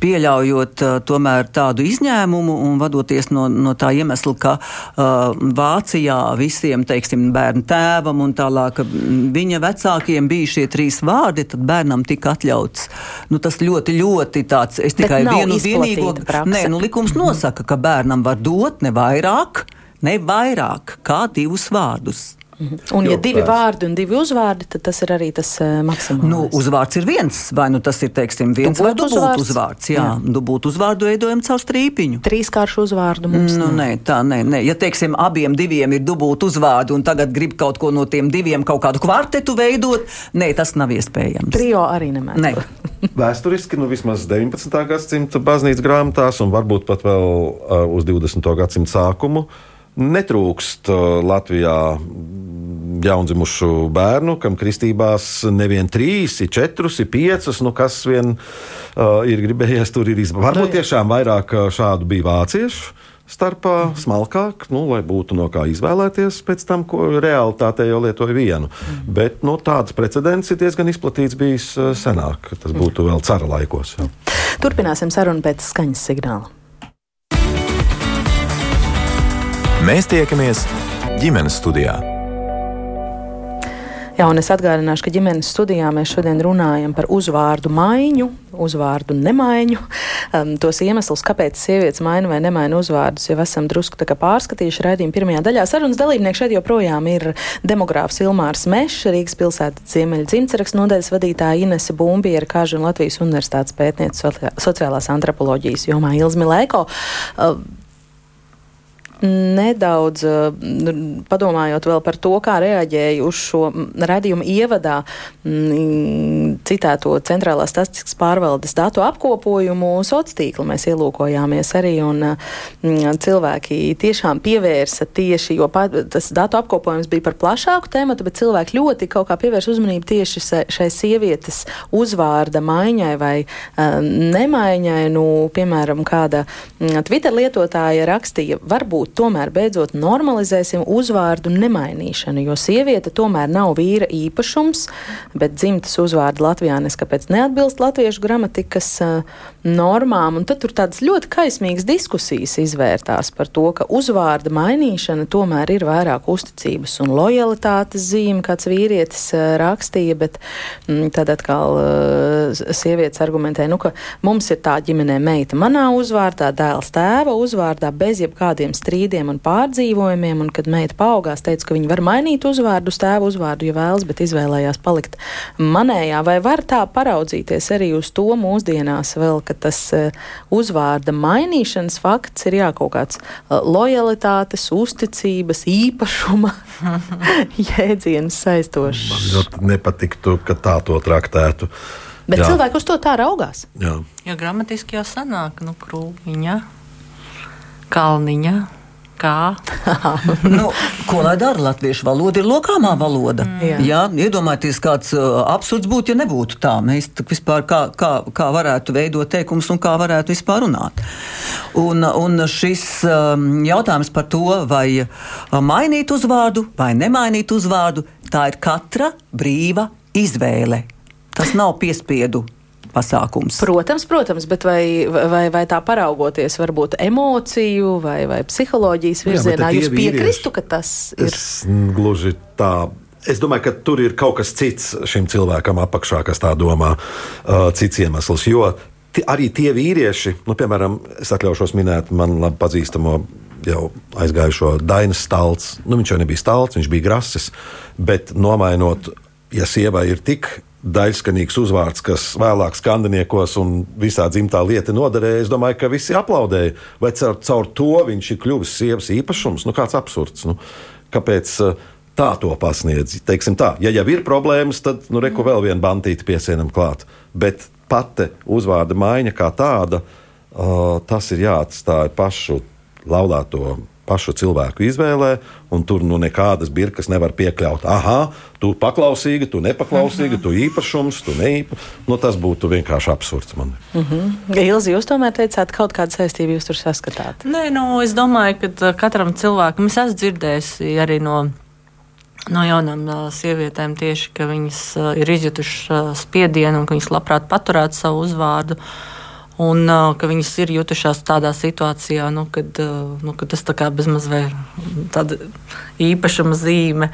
pieļaujot uh, tomēr tādu izņēmumu un vadoties no, no tā iemesla, ka uh, Vācijā visiem, teiksim, bērnu tēvam un tālāk viņa vecākiem bija šie trīs vārdi, tad bērnam tika atļauts. Nu, tas ļoti, ļoti tāds, es tikai vienu vienīgo. Nē, nu, likums nosaka, ka bērnam var dot ne vairāk, ne vairāk kā divus vārdus. Mhm. Un, ja divi vārdi un divi uzvārdi, tad tas ir arī tas uh, maksimāls. Nu, uzvārds ir viens, vai nu tas ir teiksim, viens dubult vai dubult uzvārds. uzvārds. Jā, jā. dubult uzvārdu veidojam caur strīpiņu. Trīskāršu uzvārdu mums. Nu, nē, tā nē, nē. Ja teiksim, abiem diviem ir dubult uzvārdu un tagad grib kaut ko no tiem diviem, kaut kādu kvartetu veidot, nē, tas nav iespējams. Trio arī nemēdz. Ne. Vēsturiski, nu vismaz 19. gadsimta baznīcas grāmatās un varbūt pat vēl uh, uz 20. gadsimta sākumu. Uh, Netrūkst uh, Latvijā jaundzimušu bērnu, kam kristībās nevien trīs, ir četrus, ir piecas, nu kas vien uh, ir gribējies tur ir izbaudīt. Varbūt tiešām vairāk uh, šādu bija vāciešu starpā, mm. smalkāk, nu, lai būtu no kā izvēlēties pēc tam, ko realitātē jau lietoja vienu. Mm. Bet nu, tāds precedents ir diezgan izplatīts bijis uh, senāk, tas būtu vēl cara laikos. Jā. Turpināsim sarunu pēc skaņas signāla. Mēs tiekamies ģimenes studijā. Jā, un es atgādināšu, ka ģimenes studijā mēs šodien runājam par uzvārdu maiņu, uzvārdu nemaiņu. Um, tos iemeslus, kāpēc sievietes maina vai nemaina uzvārdus, jau esam drusku pārskatījuši raidījuma pirmajā daļā. Sarunas dalībnieks šeit joprojām ir demogrāfs Ilmārs Mešs, Rīgas pilsētas ziemeļa dzimtsaraks nodaļas vadītāja Inese Bumbiera, Kāža un Latvijas universitātes pētniece sociālās antropoloģijas jomā Ilzmi Lēko. Uh, nedaudz nu, padomājot vēl par to, kā reaģēja uz šo radījumu ievadā citēto centrālās statistikas pārvaldes datu apkopojumu sociālo tīklu. Mēs ielūkojāmies arī un cilvēki tiešām pievērsa tieši, jo tas datu apkopojums bija par plašāku tēmatu, bet cilvēki ļoti kaut kā pievērsa uzmanību tieši šai sievietes uzvārda maiņai vai nemaiņai. Nu, piemēram, kāda Twitter lietotāja rakstīja, varbūt tomēr beidzot normalizēsim uzvārdu nemainīšanu, jo sieviete tomēr nav vīra īpašums, bet dzimtas uzvārdi Latvijā neskapēc neatbilst latviešu gramatikas uh, normām. Un tad tur tādas ļoti kaismīgas diskusijas izvērtās par to, ka uzvārda mainīšana tomēr ir vairāk uzticības un lojalitātes zīme, kāds vīrietis uh, rakstīja, bet mm, tad atkal uh, sievietes argumentē, nu, ka mums ir tā ģimenē meita manā uzvārdā, dēls tēva uzvārdā, bez jebkādiem strīdiem un pārdzīvojumiem, un kad meita paaugās, teica, ka viņa var mainīt uzvārdu uz tēvu uzvārdu, ja vēlas, bet izvēlējās palikt manējā. Vai var tā paraudzīties arī uz to mūsdienās vēl, ka tas uh, uzvārda mainīšanas fakts ir jā, kaut kāds uh, lojalitātes, uzticības, īpašuma jēdziens saistošs? Man ļoti nepatiktu, ka tā to traktētu. Bet Jā. cilvēki uz to tā raugās. Jā, jo gramatiski jau sanāk, nu, krūmiņa, kalniņa Kā? nu, ko lai dara? Latviešu valoda ir lokāmā valoda. Mm. Jā. Jā, iedomājieties, kāds uh, absurds būtu, ja nebūtu tā. Mēs vispār kā, kā, kā varētu veidot teikumus un kā varētu vispār runāt. Un, un šis um, jautājums par to, vai mainīt uzvārdu vai nemainīt uzvārdu, tā ir katra brīva izvēle. Tas nav piespiedu pasākums. Protams, protams, bet vai, vai, vai tā paraugoties varbūt emociju vai, vai psiholoģijas virzienā, Jā, jūs piekristu, ka tas ir? Es gluži tā. Es domāju, ka tur ir kaut kas cits šim cilvēkam apakšā, kas tā domā, uh, cits iemesls. Jo arī tie vīrieši, nu, piemēram, es atļaušos minēt man labi pazīstamo jau aizgājušo Dainas stāsts. Nu, viņš jau nebija stāsts, viņš bija grasis, bet nomainot, ja sievai ir tik daļskanīgs uzvārds, kas vēlāk skandiniekos un visā dzimtā lieta noderēja. Es domāju, ka visi aplaudēja. Vai caur, caur to viņš ir kļuvis sievas īpašums? Nu, kāds absurds. Nu, kāpēc eh, tā to pasniedz? Teiksim tā, ja jau ir problēmas, tad nu, reku vēl vienu bantīti piesienam klāt. Bet pati uzvārda maiņa kā tāda, uh, tas ir jāatstāj pašu laulāto pašu cilvēku izvēlē, un tur nu nekādas birkas nevar piekļaut. Aha, tu paklausīga, tu nepaklausīga, tu īpašums, tu neīpašums. Nu, tas būtu vienkārši absurds man. Mm -hmm. Ilzi, jūs tomēr teicāt, kaut kādu saistību jūs tur saskatāt? Nē, nu, es domāju, ka uh, katram cilvēkam, es esmu dzirdējusi arī no no jaunām uh, sievietēm tieši, ka viņas uh, ir izjutušas uh, spiedienu un ka viņas labprāt paturētu savu uzvārdu. Uh, un uh, ka viņas ir jutušās tādā situācijā, nu, kad, uh, nu, kad tas bezmaz vai tāda īpašuma zīme.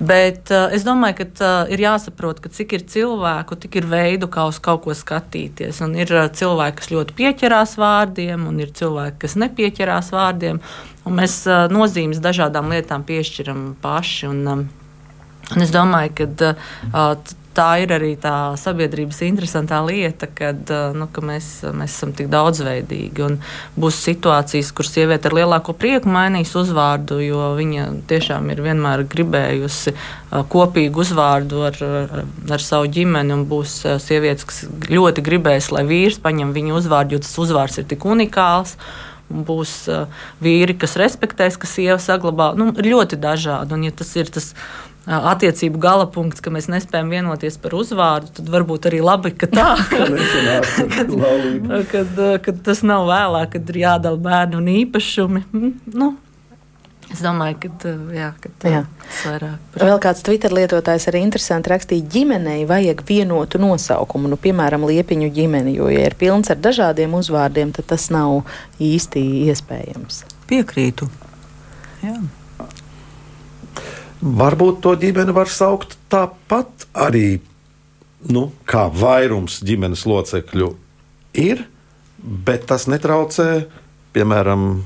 Bet uh, es domāju, ka uh, ir jāsaprot, ka cik ir cilvēku, tik ir veidu, kā uz kaut ko skatīties. Un ir uh, cilvēki, kas ļoti pieķerās vārdiem, un ir cilvēki, kas nepieķerās vārdiem. Mēs uh, nozīmes dažādām lietām piešķiram paši. Un, um, un es domāju, ka uh, tā ir arī tā sabiedrības interesantā lieta, kad, nu, ka mēs, mēs esam tik daudzveidīgi. Būs situācijas, kur sieviete ar lielāko prieku mainīs uzvārdu, jo viņa tiešām ir vienmēr gribējusi kopīgu uzvārdu ar, ar, ar savu ģimeni. Būs sievietes, kas ļoti gribēs, lai vīrs paņem viņu uzvārdu, jo tas uzvārds ir tik unikāls. Būs uh, vīri, kas respektēs, ka sieva saglabā. Nu, ir ļoti dažādi. Un, ja tas ir tas attiecību gala punkts, ka mēs nespējam vienoties par uzvārdu, tad varbūt arī labi, ka tā kad, kad, kad tas nav vēlāk, kad ir jādala bērnu un īpašumi. Mm, nu, Es domāju, ka, jā, ka tā jā. vairāk. Par... Vēl kāds Twitter lietotājs arī interesanti rakstīja, ģimenei vajag vienotu nosaukumu, nu, piemēram, liepiņu ģimeni, jo, ja ir pilns ar dažādiem uzvārdiem, tad tas nav īsti iespējams. Piekrītu. Jā. Varbūt to ģimeni var saukt tāpat arī, nu, kā vairums ģimenes locekļu ir, bet tas netraucē, piemēram,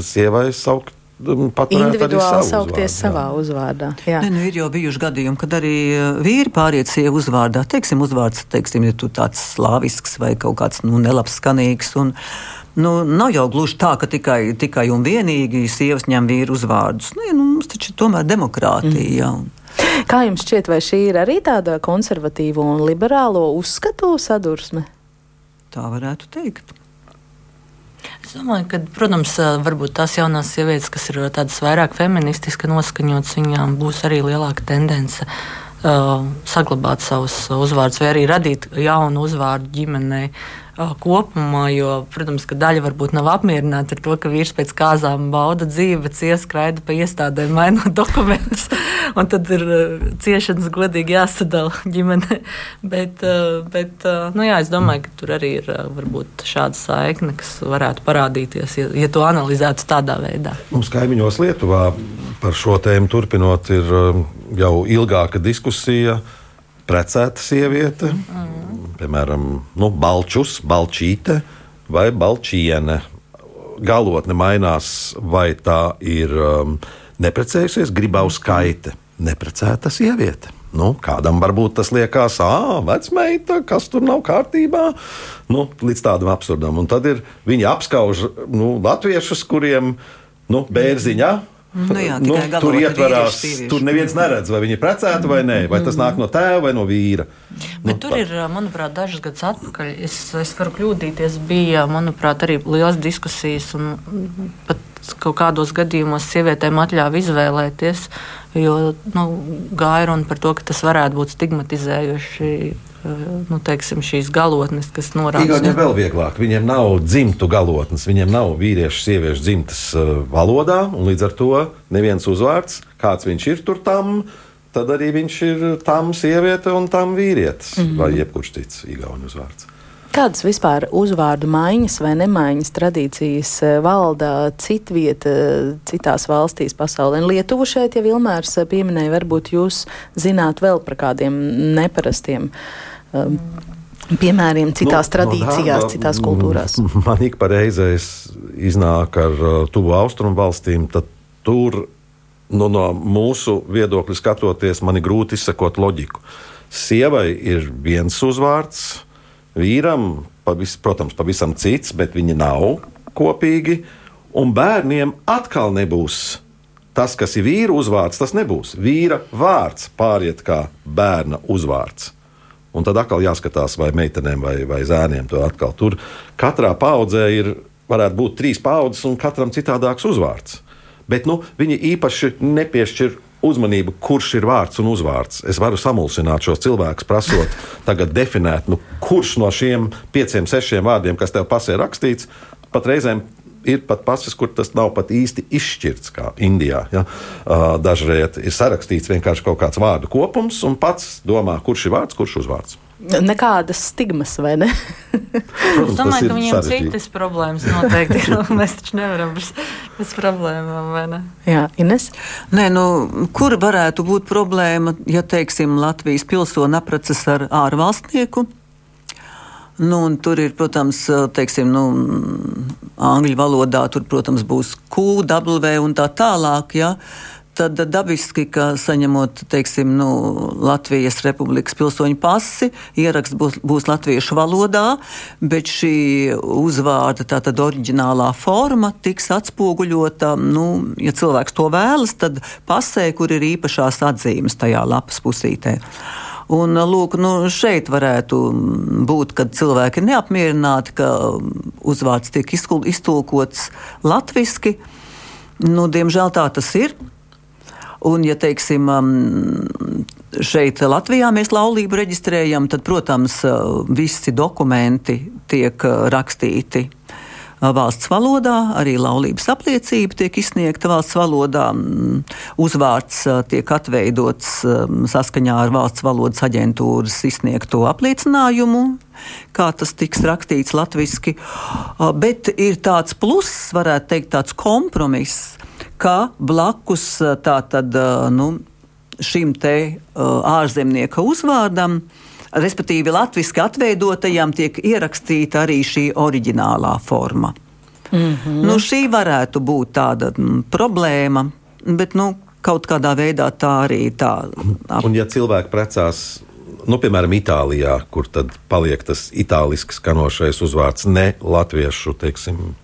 sievai saukt individuāli saukties uzvārdā. savā uzvārdā. Jā. Ne, nu, ir jau bijuši gadījumi, kad arī uh, vīri pāriet sievu uzvārdā. Teiksim, uzvārds, teiksim, ja tu tāds slāvisks vai kaut kāds nu, nelabs skanīgs. Un, Nu, nav jau gluži tā, ka tikai, tikai un vienīgi sievas ņem vīru uzvārdus. Nē, nu, mums taču tomēr demokrātija. Mm. Kā jums šķiet, vai šī ir arī tāda konservatīva un liberālo uzskatu sadursme? Tā varētu teikt. Es domāju, ka, protams, varbūt tās jaunās sievietes, kas ir tādas vairāk feministiski noskaņotas, viņām būs arī lielāka tendence uh, saglabāt savus uzvārdus vai arī radīt jaunu uzvārdu ģimenei. Uh, kopumā, jo, protams, ka daļa varbūt nav apmierināta ar to, ka vīrs pēc kāzām bauda dzīvi, bet ieskraida pa iestādēm, mainot dokumentus. un tad ir ciešanas godīgi jāsadala ģimene. bet, bet nu jā, es domāju, ka tur arī ir varbūt šāda saikne, kas varētu parādīties, ja, ja to analizētu tādā veidā. Mums kaimiņos Lietuvā par šo tēmu turpinot, ir jau ilgāka diskusija precēta sieviete, mm. piemēram, nu, balčus, balčīte vai balčiene. Galotne mainās, vai tā ir um, neprecējusies, gribau skaite, neprecēta sieviete. Nu, kādam varbūt tas liekas, ah, vecmeita, kas tur nav kārtībā. Nu, līdz tādam absurdam. Un tad ir viņi apskauž nu, latviešus, kuriem nu, bērziņā Nu, jā, nu, tur ietverās, tur neviens neredz, vai viņi ir precēti vai nē, vai tas nāk no tēva vai no vīra. Bet nu, tur ir, manuprāt, dažas gadus atpakaļ. Es, es varu kļūdīties, bija, manuprāt, arī liels diskusijas un pat kaut kādos gadījumos sievietēm atļāva izvēlēties, jo nu, gāja runa par to, ka tas varētu būt stigmatizējoši. Nu, teiksim, šīs galotnes, kas norāda. Viņiem vēl vieglāk. Viņiem nav dzimtu galotnes, viņiem nav vīriešu, sieviešu dzimtas uh, valodā, un līdz ar to neviens uzvārds, kāds viņš ir tur tam, tad arī viņš ir tam sieviete un tam vīrietis, mm -hmm. vai jebkurš cits īgauņu uzvārds. Kādas vispār uzvārdu maiņas vai nemaiņas tradīcijas eh, valda citvieta, eh, citās valstīs pasaulē? Lietuvu šeit jau Vilmērs eh, pieminēja, varbūt jūs zināt vēl par kādiem neparastiem. Um, Piemēriem citās nu, tradīcijās, no, tā, citās kultūrās. Man ik pa reizēs iznāk ar uh, tuvu austrumu valstīm, tad tur nu, no mūsu viedokļa skatoties, man ir grūti izsekot loģiku. Sievai ir viens uzvārds, Vīram, pavis, protams, pavisam cits, bet viņi nav kopīgi. Un bērniem atkal nebūs tas, kas ir vīra uzvārds, tas nebūs. Vīra vārds pāriet kā bērna uzvārds. Un tad atkal jāskatās, vai meitenēm vai, vai zēniem to atkal tur. Katrā paudzē ir, varētu būt trīs paudzes, un katram citādāks uzvārds. Bet nu, viņi īpaši nepiešķir uzmanību, kurš ir vārds un uzvārds. Es varu samulsināt šos cilvēkus, prasot, tagad definēt, nu, kurš no šiem pieciem, sešiem vārdiem, kas tev pasē rakstīts, pat reizēm ir pat pasis, kur tas nav pat īsti izšķirts, kā Indijā. Ja? Dažreiz ir sarakstīts vienkārši kaut kāds vārdu kopums, un pats domā, kurš ir vārds, kurš uzvārds. Nekādas stigmas, vai ne? Protams, es domāju, ka viņiem sarežģīt. citas problēmas noteikti ir. Mēs taču nevaram bez, problēmām, vai ne? Jā, Ines? Nē, nu, kur varētu būt problēma, ja, teiksim, Latvijas pilsoni apracas ar ārvalstnieku? Nu, tur ir, protams, teiksim, nu, angļu valodā, tur, protams, būs Q, W un tā tālāk. Ja? Tad dabiski, ka saņemot teiksim, nu, Latvijas Republikas pilsoņu pasi, ieraksts būs, būs latviešu valodā, bet šī uzvārda, tātad oriģinālā forma, tiks atspoguļota, nu, ja cilvēks to vēlas, tad pasē, kur ir īpašās atzīmes tajā lapas pusītē. Un, lūk, nu, šeit varētu būt, kad cilvēki ir neapmierināti, ka uzvārds tiek iztulkots latviešu. Nu, diemžēl tā tas ir. Un, ja teiksim, um, šeit Latvijā mēs laulību reģistrējam, tad, protams, uh, visi dokumenti tiek uh, rakstīti uh, valsts valodā, arī laulības apliecība tiek izsniegta valsts valodā, mm, uzvārds tiek atveidots um, saskaņā ar valsts valodas aģentūras izsniegto apliecinājumu, kā tas tiks rakstīts latviešu. Bet ir tāds pluss, varētu teikt, tāds kompromiss ka blakus tātad, nu, šim te ārzemnieka uzvārdam, respektīvi latviešu atveidotajam, tiek ierakstīta arī šī oriģinālā forma. Mm -hmm. nu, šī varētu būt tāda m, problēma, bet nu, kaut kādā veidā tā arī tā. Ap... Un, ja cilvēki precās, nu, piemēram, Itālijā, kur tad paliek tas itāliski skanošais uzvārds, ne latviešu teiksim,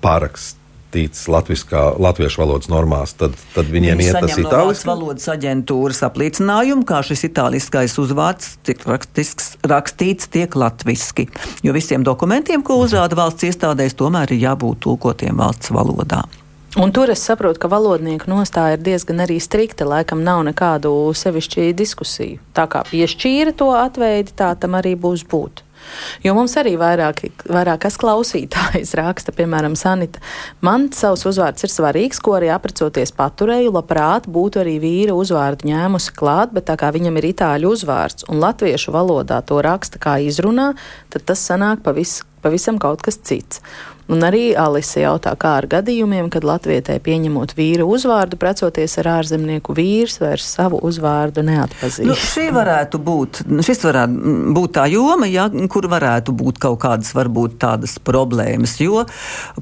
pāraksts rakstīts latviskā, latviešu valodas normās, tad, tad viņiem Viņi iet tas itāliski. No valodas aģentūras apliecinājumu, kā šis itāliskais uzvārds tiek rakstisks, rakstīts tiek latviski. Jo visiem dokumentiem, ko uzrāda valsts iestādēs, tomēr ir jābūt tulkotiem valsts valodā. Un tur es saprotu, ka valodnieku nostāja ir diezgan arī strikta. Laikam nav nekādu sevišķu diskusiju. Tā kā piešķīra to atveidi, tā tam arī būs būt. Jo mums arī vairāk, vairākas klausītājas raksta, piemēram, Sanita. Man savs uzvārds ir svarīgs, ko arī aprecoties paturēju. Labprāt būtu arī vīra uzvārdu ņēmusi klāt, bet tā kā viņam ir itāļu uzvārds un latviešu valodā to raksta kā izrunā, tad tas sanāk pavis, pavisam kaut kas cits. Un arī Alise jautā, kā ar gadījumiem, kad latvietē pieņemot vīru uzvārdu, precoties ar ārzemnieku vīrs vairs savu uzvārdu neatpazīst. Nu, šī varētu būt, šis varētu būt tā joma, ja, kur varētu būt kaut kādas varbūt tādas problēmas, jo,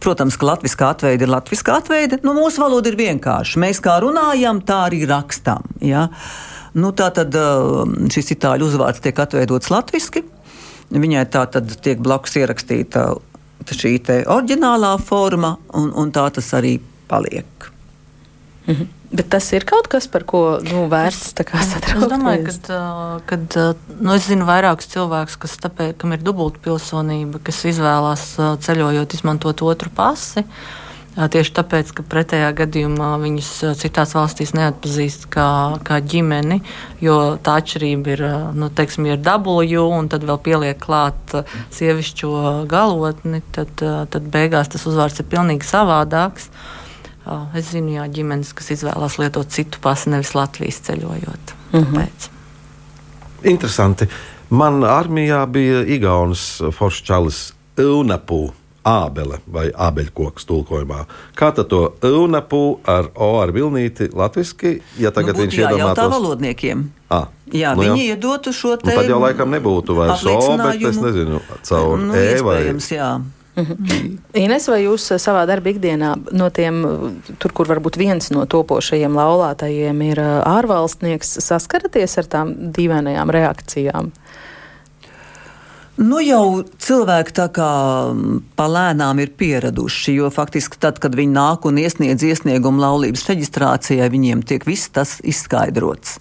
protams, ka latviskā atveide ir latviskā atveide, nu mūsu valoda ir vienkārša. Mēs kā runājam, tā arī rakstam. Ja. Nu, tā tad šis itāļu uzvārds tiek atveidots latviski. Viņai tā tad tiek blakus ierakstīta šī oriģinālā forma, un, un tā tas arī paliek. Mhm. Bet tas ir kaut kas, par ko nu, vērts satraukties. Es domāju, ka kad, nu, es zinu vairākus cilvēkus, kas tāpēc, kam ir dubulta pilsonība, kas izvēlās ceļojot, izmantot otru pasi. Tieši tāpēc, ka pretējā gadījumā viņus citās valstīs neatpazīst kā, kā ģimeni, jo tā atšķirība ir, nu, teiksim, ir W, un tad vēl pieliek klāt sievišķo galotni, tad, tad beigās tas uzvārds ir pilnīgi savādāks. Es zinu, jā, ģimenes, kas izvēlās lietot citu pasi, nevis Latvijas ceļojot. Mm -hmm. Tāpēc. Interesanti. Man armijā bija Igaunas Forščalis Eunapu. Ābele vai ābeļkoks tulkojumā. Kā tad to eunapu ar O ar vilnīti latviski, ja tagad nu, viņš iedomātos? Tā valodniekiem. À, Jā, nu, viņi jā. iedotu šo te. Nu, tad jau laikam nebūtu vairs O, bet es nezinu, caur nu, E vai. Jā. Mhm. Ines, vai jūs savā darba ikdienā no tiem, tur, kur varbūt viens no topošajiem laulātajiem ir ārvalstnieks, saskaraties ar tām dīvainajām reakcijām? Nu, jau cilvēki tā kā mm, palēnām ir pieraduši, jo faktiski tad, kad viņi nāk un iesniedz iesniegumu laulības reģistrācijai, viņiem tiek viss tas izskaidrots.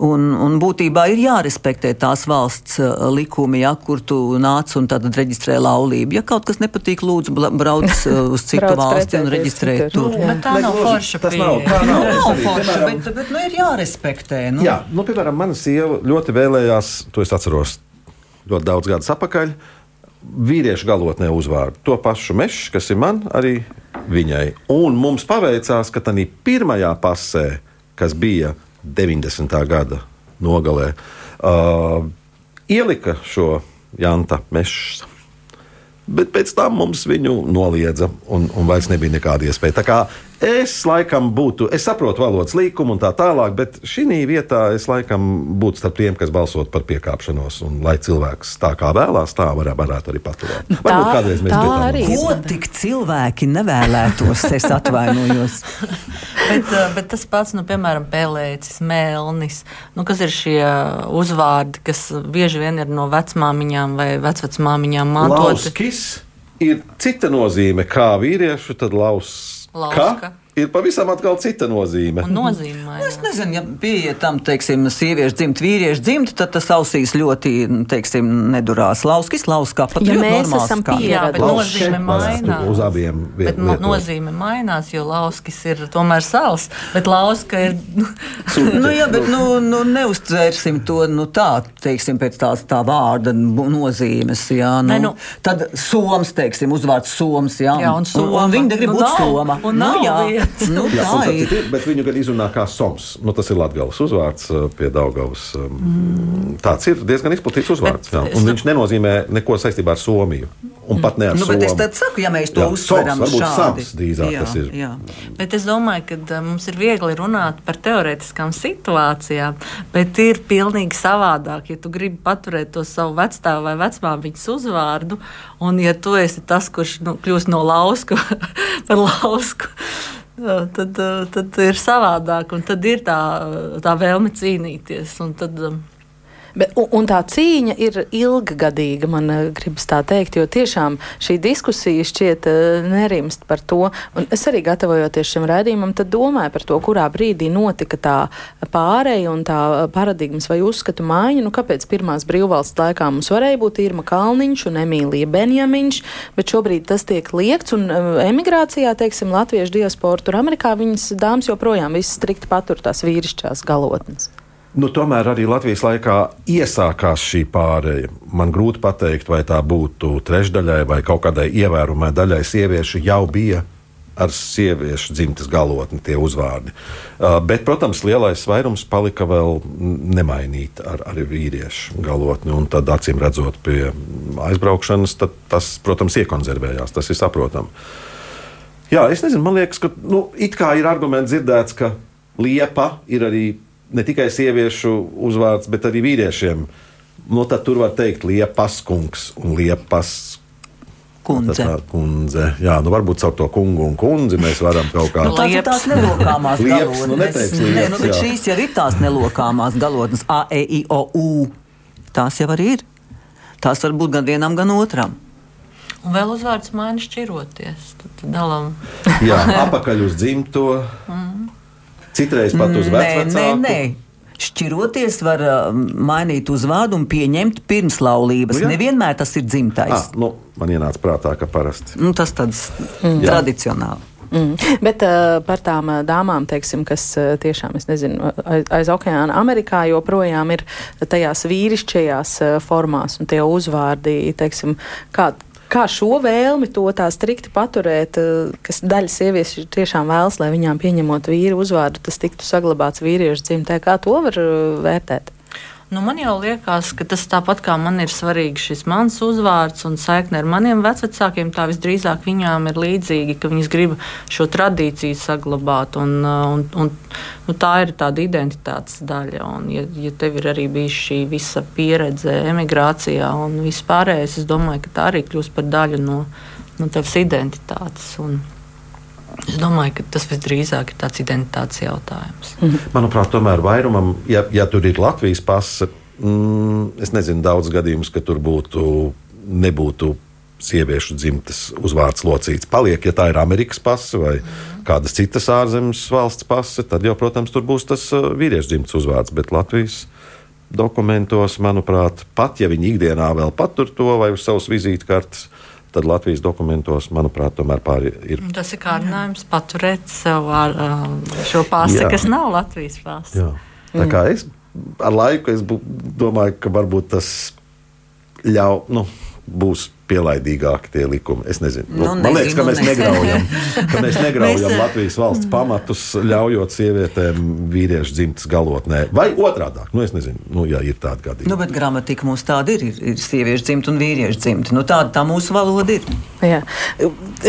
Un, un būtībā ir jārespektē tās valsts uh, likumi, ja, kur tu nāc un tad reģistrē laulību. Ja kaut kas nepatīk, lūdzu, brauc uh, uz citu valsti un reģistrē tur. Nu, bet tā nav forša tas nav, tā nav, nav forša, bet, bet nu, ir jārespektē. Nu. Jā, nu, piemēram, mana sieva ļoti vēlējās, to es atceros ļoti daudz gadus atpakaļ. Vīriešu galotnē uzvārdu to pašu mešu, kas ir man, arī viņai. Un mums paveicās, ka tā pirmajā pasē, kas bija 90. gada nogalē, uh, ielika šo Janta mešu. Bet pēc tam mums viņu noliedza, un, un vairs nebija nekāda iespēja. Tā kā Es laikam būtu, es saprotu valodas līkumu un tā tālāk, bet šī vietā es laikam būtu starp tiem, kas balsot par piekāpšanos. Un, lai cilvēks tā kā vēlās, tā var, varētu arī paturēt. Tā, Varbūt kādreiz mēs tā arī. Ko tik cilvēki nevēlētos, es atvainojos. bet, eh, bet tas pats, nu, piemēram, pelēcis, mēlnis, nu, kas ir šie uzvārdi, kas bieži vien ir no vecmāmiņām vai vecvecmāmiņām mantoti. Lauskis ir cita nozīme kā vīriešu, tad lauss Lauska. Ka? Ir pavisam atkal cita nozīme. Un nozīme nu, es nezinu, ja bija tam, teiksim, sieviešu dzimt, vīriešu dzimt, tad tas ausīs ļoti, teiksim, nedurās. Lauskis, lauskā pat ja mēs esam pieraduši. Bet nozīme mainās. Uz abiem bet no, nozīme mainās, jo lauskis ir tomēr sals, bet lauska ir. nu, jā, bet nu, nu, neuztvērsim to nu, tā, teiksim, pēc tās tā vārda nozīmes. Jā, nu, ne, nu, tad soms, teiksim, uzvārds soms, jā. jā un, un, un viņi negrib nu, būt soma. Un nu, nav, jā. Nu, jā, ir. ir. Bet viņu gan izrunā kā Soms. Nu, tas ir Latvijas uzvārds uh, pie Daugavas. Mm. Tāds ir diezgan izplatīts uzvārds. Bet, un viņš nenozīmē neko saistībā ar Somiju. Un pat ne ar nu, Somiju. Es tad saku, ja mēs to jā, uzsveram soms, šādi. Sams, drīzāk, jā, tas ir. Jā. Bet es domāju, ka uh, mums ir viegli runāt par teorētiskām situācijām, bet ir pilnīgi savādāk, ja tu gribi paturēt to savu vecstāvu vai vecmāmiņas uzvārdu, un ja tu esi tas, kurš nu, kļūst no lausku par lausku, tad, tad ir savādāk, un tad ir tā, tā vēlme cīnīties. Tad, Bet, un, tā cīņa ir ilggadīga, man eh, gribas tā teikt, jo tiešām šī diskusija šķiet uh, nerimst par to. Un es arī gatavojoties šim rādījumam, tad domāju par to, kurā brīdī notika tā pāreja un tā paradigmas vai uzskatu maiņa. Nu, kāpēc pirmās brīvvalsts laikā mums varēja būt Irma Kalniņš un Emīlija Benjamiņš, bet šobrīd tas tiek liekts un uh, emigrācijā, teiksim, latviešu diasporu tur Amerikā viņas dāmas joprojām viss strikti patur tās vīrišķās galotnes. Nu, tomēr arī Latvijas laikā iesākās šī pārēja. Man grūti pateikt, vai tā būtu trešdaļai vai kaut kādai ievērojamai daļai sieviešu jau bija ar sieviešu dzimtes galotni tie uzvārdi. Uh, bet, protams, lielais vairums palika vēl nemainīti ar, ar vīriešu galotni. Un tad, acīm redzot, pie aizbraukšanas, tas, protams, iekonservējās. Tas ir saprotami. Jā, es nezinu, man liekas, ka nu, it kā ir arguments dzirdēts, ka liepa ir arī ne tikai sieviešu uzvārds, bet arī vīriešiem. Nu, tad tur var teikt liepas kungs un liepas kundze. Tā, kundze. Jā, nu varbūt caur to kungu un kundzi mēs varam kaut kā tādu nu, tās, tās nelokāmās. Nu, neteiks, liepas, Nē, nu, bet šīs jau ir tās nelokāmās galotnes, A, E, I, O, U. Tās jau arī ir. Tās var būt gan vienam, gan otram. Un vēl uzvārds maina šķiroties. Tad dalām. jā, apakaļ uz dzimto. Mm. Citreiz pat uz vecāku. Šķiroties var uh, mainīt uzvārdu un pieņemt pirms laulības. Nu, jā. Nevienmēr tas ir dzimtais. Ah, nu, man ienāca prātā, ka parasti. Nu, tas tāds mm. tradicionāli. Mm. Bet uh, par tām uh, dāmām, teiksim, kas uh, tiešām, es nezinu, aiz, aiz okeāna Amerikā joprojām ir tajās vīrišķajās uh, formās un tie uzvārdi, teiksim, kā, Kā šo vēlmi to tā strikti paturēt, uh, kas daļa sieviešu tiešām vēlas, lai viņām pieņemot vīru uzvārdu, tas tiktu saglabāts vīriešu dzimtē, kā to var uh, vērtēt? Nu, man jau liekas, ka tas tāpat kā man ir svarīgs šis mans uzvārds un saikne ar maniem vecākiem, tā visdrīzāk viņām ir līdzīgi, ka viņas grib šo tradīciju saglabāt. Un, un, un, nu, tā ir tāda identitātes daļa. Un, ja, ja tev ir arī bijusi šī visa pieredze emigrācijā un viss pārējais, es domāju, ka tā arī kļūst par daļu no, no tavas identitātes. Un, Es domāju, ka tas visdrīzāk ir tāds identitātes jautājums. Mhm. Manuprāt, tomēr vairumam, ja, ja tur ir Latvijas pasa, mm, es nezinu daudz gadījumus, ka tur būtu, nebūtu sieviešu dzimtes uzvārds locīts. Paliek, ja tā ir Amerikas pasa vai mm. kādas citas ārzemes valsts pasa, tad jau, protams, tur būs tas uh, vīriešu dzimtes uzvārds. Bet Latvijas dokumentos, manuprāt, pat ja viņi ikdienā vēl patur to vai uz savas vizītkartes, tad Latvijas dokumentos, manuprāt, tomēr pāri ir. Tas ir kārdinājums paturēt sev ar, um, šo pāsti, kas nav Latvijas pāsts. Tā kā es ar laiku es domāju, ka varbūt tas ļauj, nu, būs pielaidīgāki tie likumi. Es nezinu. Nu, nu, man liekas, ka mēs negraujam, ka mēs negraujam Latvijas valsts pamatus, ļaujot sievietēm vīriešu dzimtas galotnē. Vai otrādi - nu, es nezinu, nu, ja ir tāda gadījuma. Nu, bet gramatika mums tāda ir. Ir, ir sieviešu dzimta un vīriešu dzimta. Nu, tāda tā mūsu valoda ir. Jā.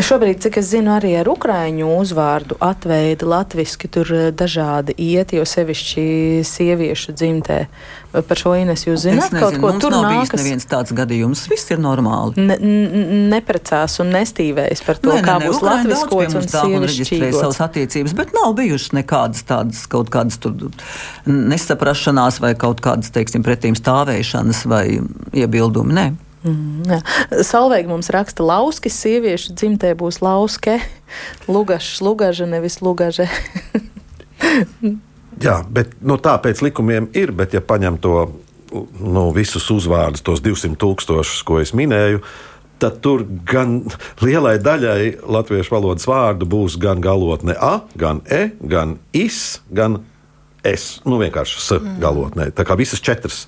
Šobrīd, cik es zinu, arī ar ukrāņu uzvārdu atveidi latviski tur dažādi iet, jo sevišķi sieviešu dzimtē. Par šo Ines jūs zināt, kaut ko tur nav nākas... bijis neviens tāds gadījums. Viss ir normāli. Ne, neprecās un nestīvējas par to, nē, kā nē, būs latviskots un sievišķīgots. savas attiecības, bet nav bijušas nekādas tādas kaut kādas tur nesaprašanās vai kaut kādas, teiksim, pretīm stāvēšanas vai iebildumi. Nē. Mm. Salveig mums raksta, lauskis sieviešu dzimtē būs lauske, lugašs, lugaža, nevis lugaže. Jā, bet nu, tā pēc likumiem ir, bet ja paņem to nu, visus uzvārdus, tos 200 tūkstošus, ko es minēju, tad tur gan lielai daļai latviešu valodas vārdu būs gan galotne A, gan E, gan IS, gan S. Nu, vienkārši S mm. galotnē. Tā kā visas četras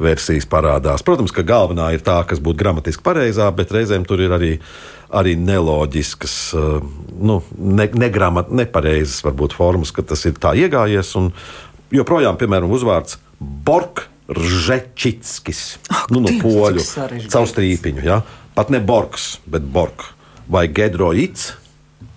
versijas parādās. Protams, ka galvenā ir tā, kas būtu gramatiski pareizā, bet reizēm tur ir arī, arī neloģiskas, eh, nu, ne, negramat, nepareizas varbūt formas, ka tas ir tā iegājies. Un joprojām, piemēram, uzvārds Bork. Ržečitskis, nu, no poļu caur strīpiņu. Ja? Pat ne Borgs, bet Borg vai Gedroits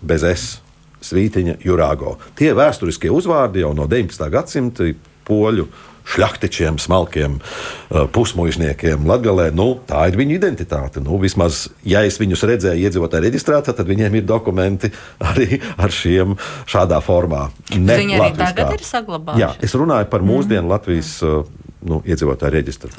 bez S. Svītiņa, Jurāgo. Tie vēsturiskie uzvārdi jau no 19. gadsimta poļu šļaktiķiem, smalkiem uh, pusmužniekiem Latvijā. Nu, tā ir viņu identitāte. Nu, vismaz, ja es viņus redzēju iedzīvotāju reģistrācijā, tad viņiem ir dokumenti arī ar šiem šādā formā. Ne Viņi arī latviskā. tagad ir saglabāti. Jā, es runāju par mūsdienu mm. Latvijas. Uh, nu, iedzīvotāju reģistru.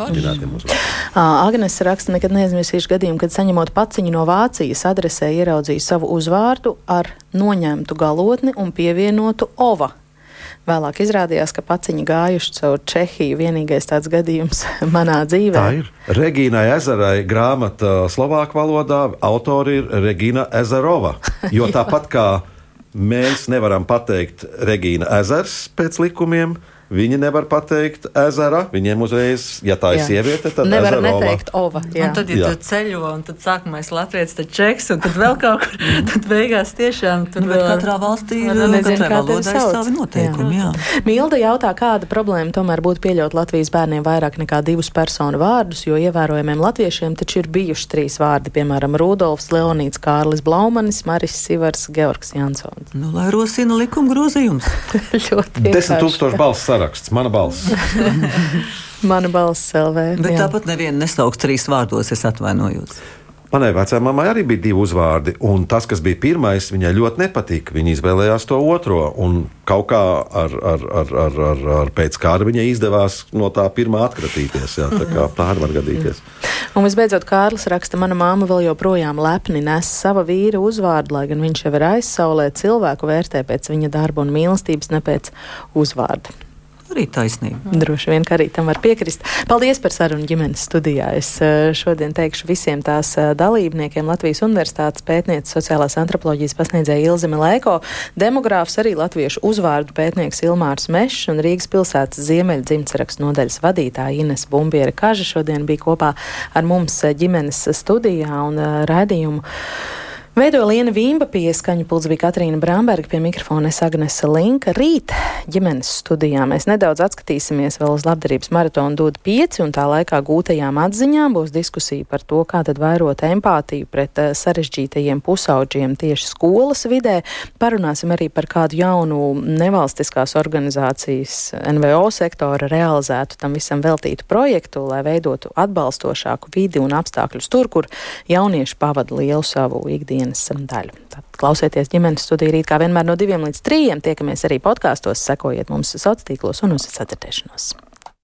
Agnēs raksta, nekad neaizmirsīšu gadījumu, kad saņemot paciņu no Vācijas adresē ieraudzīju savu uzvārdu ar noņemtu galotni un pievienotu ova Vēlāk izrādījās, ka paciņi gājuši caur Čehiju. Vienīgais tāds gadījums manā dzīvē. Tā ir. Regīnai Ezerai grāmata Slovāku valodā autori ir Regīna Ezerova. Jo tāpat kā mēs nevaram pateikt Regīna Ezers pēc likumiem, Viņi nevar pateikt ezera. Viņiem uzreiz, ja tā ir jā. sieviete, tad nevar neteikt ova. Jā. Un tad, ja jā. tu ceļo, un tad sākumais latviešu, tad čeks, un tad vēl kaut kur, tad beigās tiešām tur nu, vēl. Katrā valstī ir katrai valodai savi noteikumi, jā. jā. Milda jautā, kāda problēma tomēr būtu pieļaut Latvijas bērniem vairāk nekā divus personu vārdus, jo ievērojamiem latviešiem taču ir bijuši trīs vārdi, piemēram, Rudolfs, Leonīts, Kārlis Blaumanis, Maris Sivars, Georgs Jansons. Nu, lai rosina likuma grozījums. Ļoti. Desmit tūkstoši balss saraksts, mana balss. mana balss LV. Bet jā. tāpat nevienu nesauks trīs vārdos, es atvainojos. Manai vecāmai arī bija divi uzvārdi, un tas, kas bija pirmais, viņai ļoti nepatika. Viņa izvēlējās to otro, un kaut kā ar, ar, ar, ar, ar, ar pēc kāra viņai izdevās no tā pirmā atkratīties. Jā, tā kā tā var gadīties. Un visbeidzot, Kārlis raksta, mana māma vēl joprojām lepni nes sava vīra uzvārdu, lai gan viņš jau ir aizsaulē, cilvēku vērtē pēc viņa darba un mīlestības, ne pēc uzvārda. Arī taisnība. Droši vien, ka arī tam var piekrist. Paldies par sarunu ģimenes studijā. Es eh, šodien teikšu visiem tās eh, dalībniekiem Latvijas Universitātes pētniece sociālās antropoloģijas pasniedzēja Ilze Milēko, demogrāfs arī latviešu uzvārdu pētnieks Ilmārs Mešs un Rīgas pilsētas ziemeļa dzimtsarakstu nodaļas vadītāja Ines Bumbiera Kaža šodien bija kopā ar mums eh, ģimenes studijā un raidījumu. Veidoja Liena Vīmba, pieskaņu pults bija Katrīna Bramberga, pie mikrofona es Agnese Linka. Rīt ģimenes studijā mēs nedaudz atskatīsimies vēl uz labdarības maratonu dod pieci, un tā laikā gūtajām atziņām būs diskusija par to, kā tad vairot empātiju pret uh, sarežģītajiem pusauģiem tieši skolas vidē. Parunāsim arī par kādu jaunu nevalstiskās organizācijas NVO sektora realizētu tam visam veltītu projektu, lai veidotu atbalstošāku vidi un apstākļus tur, kur jaunieši pavada lielu savu ikdienu dienas daļu. Tad klausieties ģimenes studiju rīt kā vienmēr no diviem līdz trījiem. Tiekamies arī podkāstos, sekojiet mums sociālos tīklos un uz sadzirdēšanos.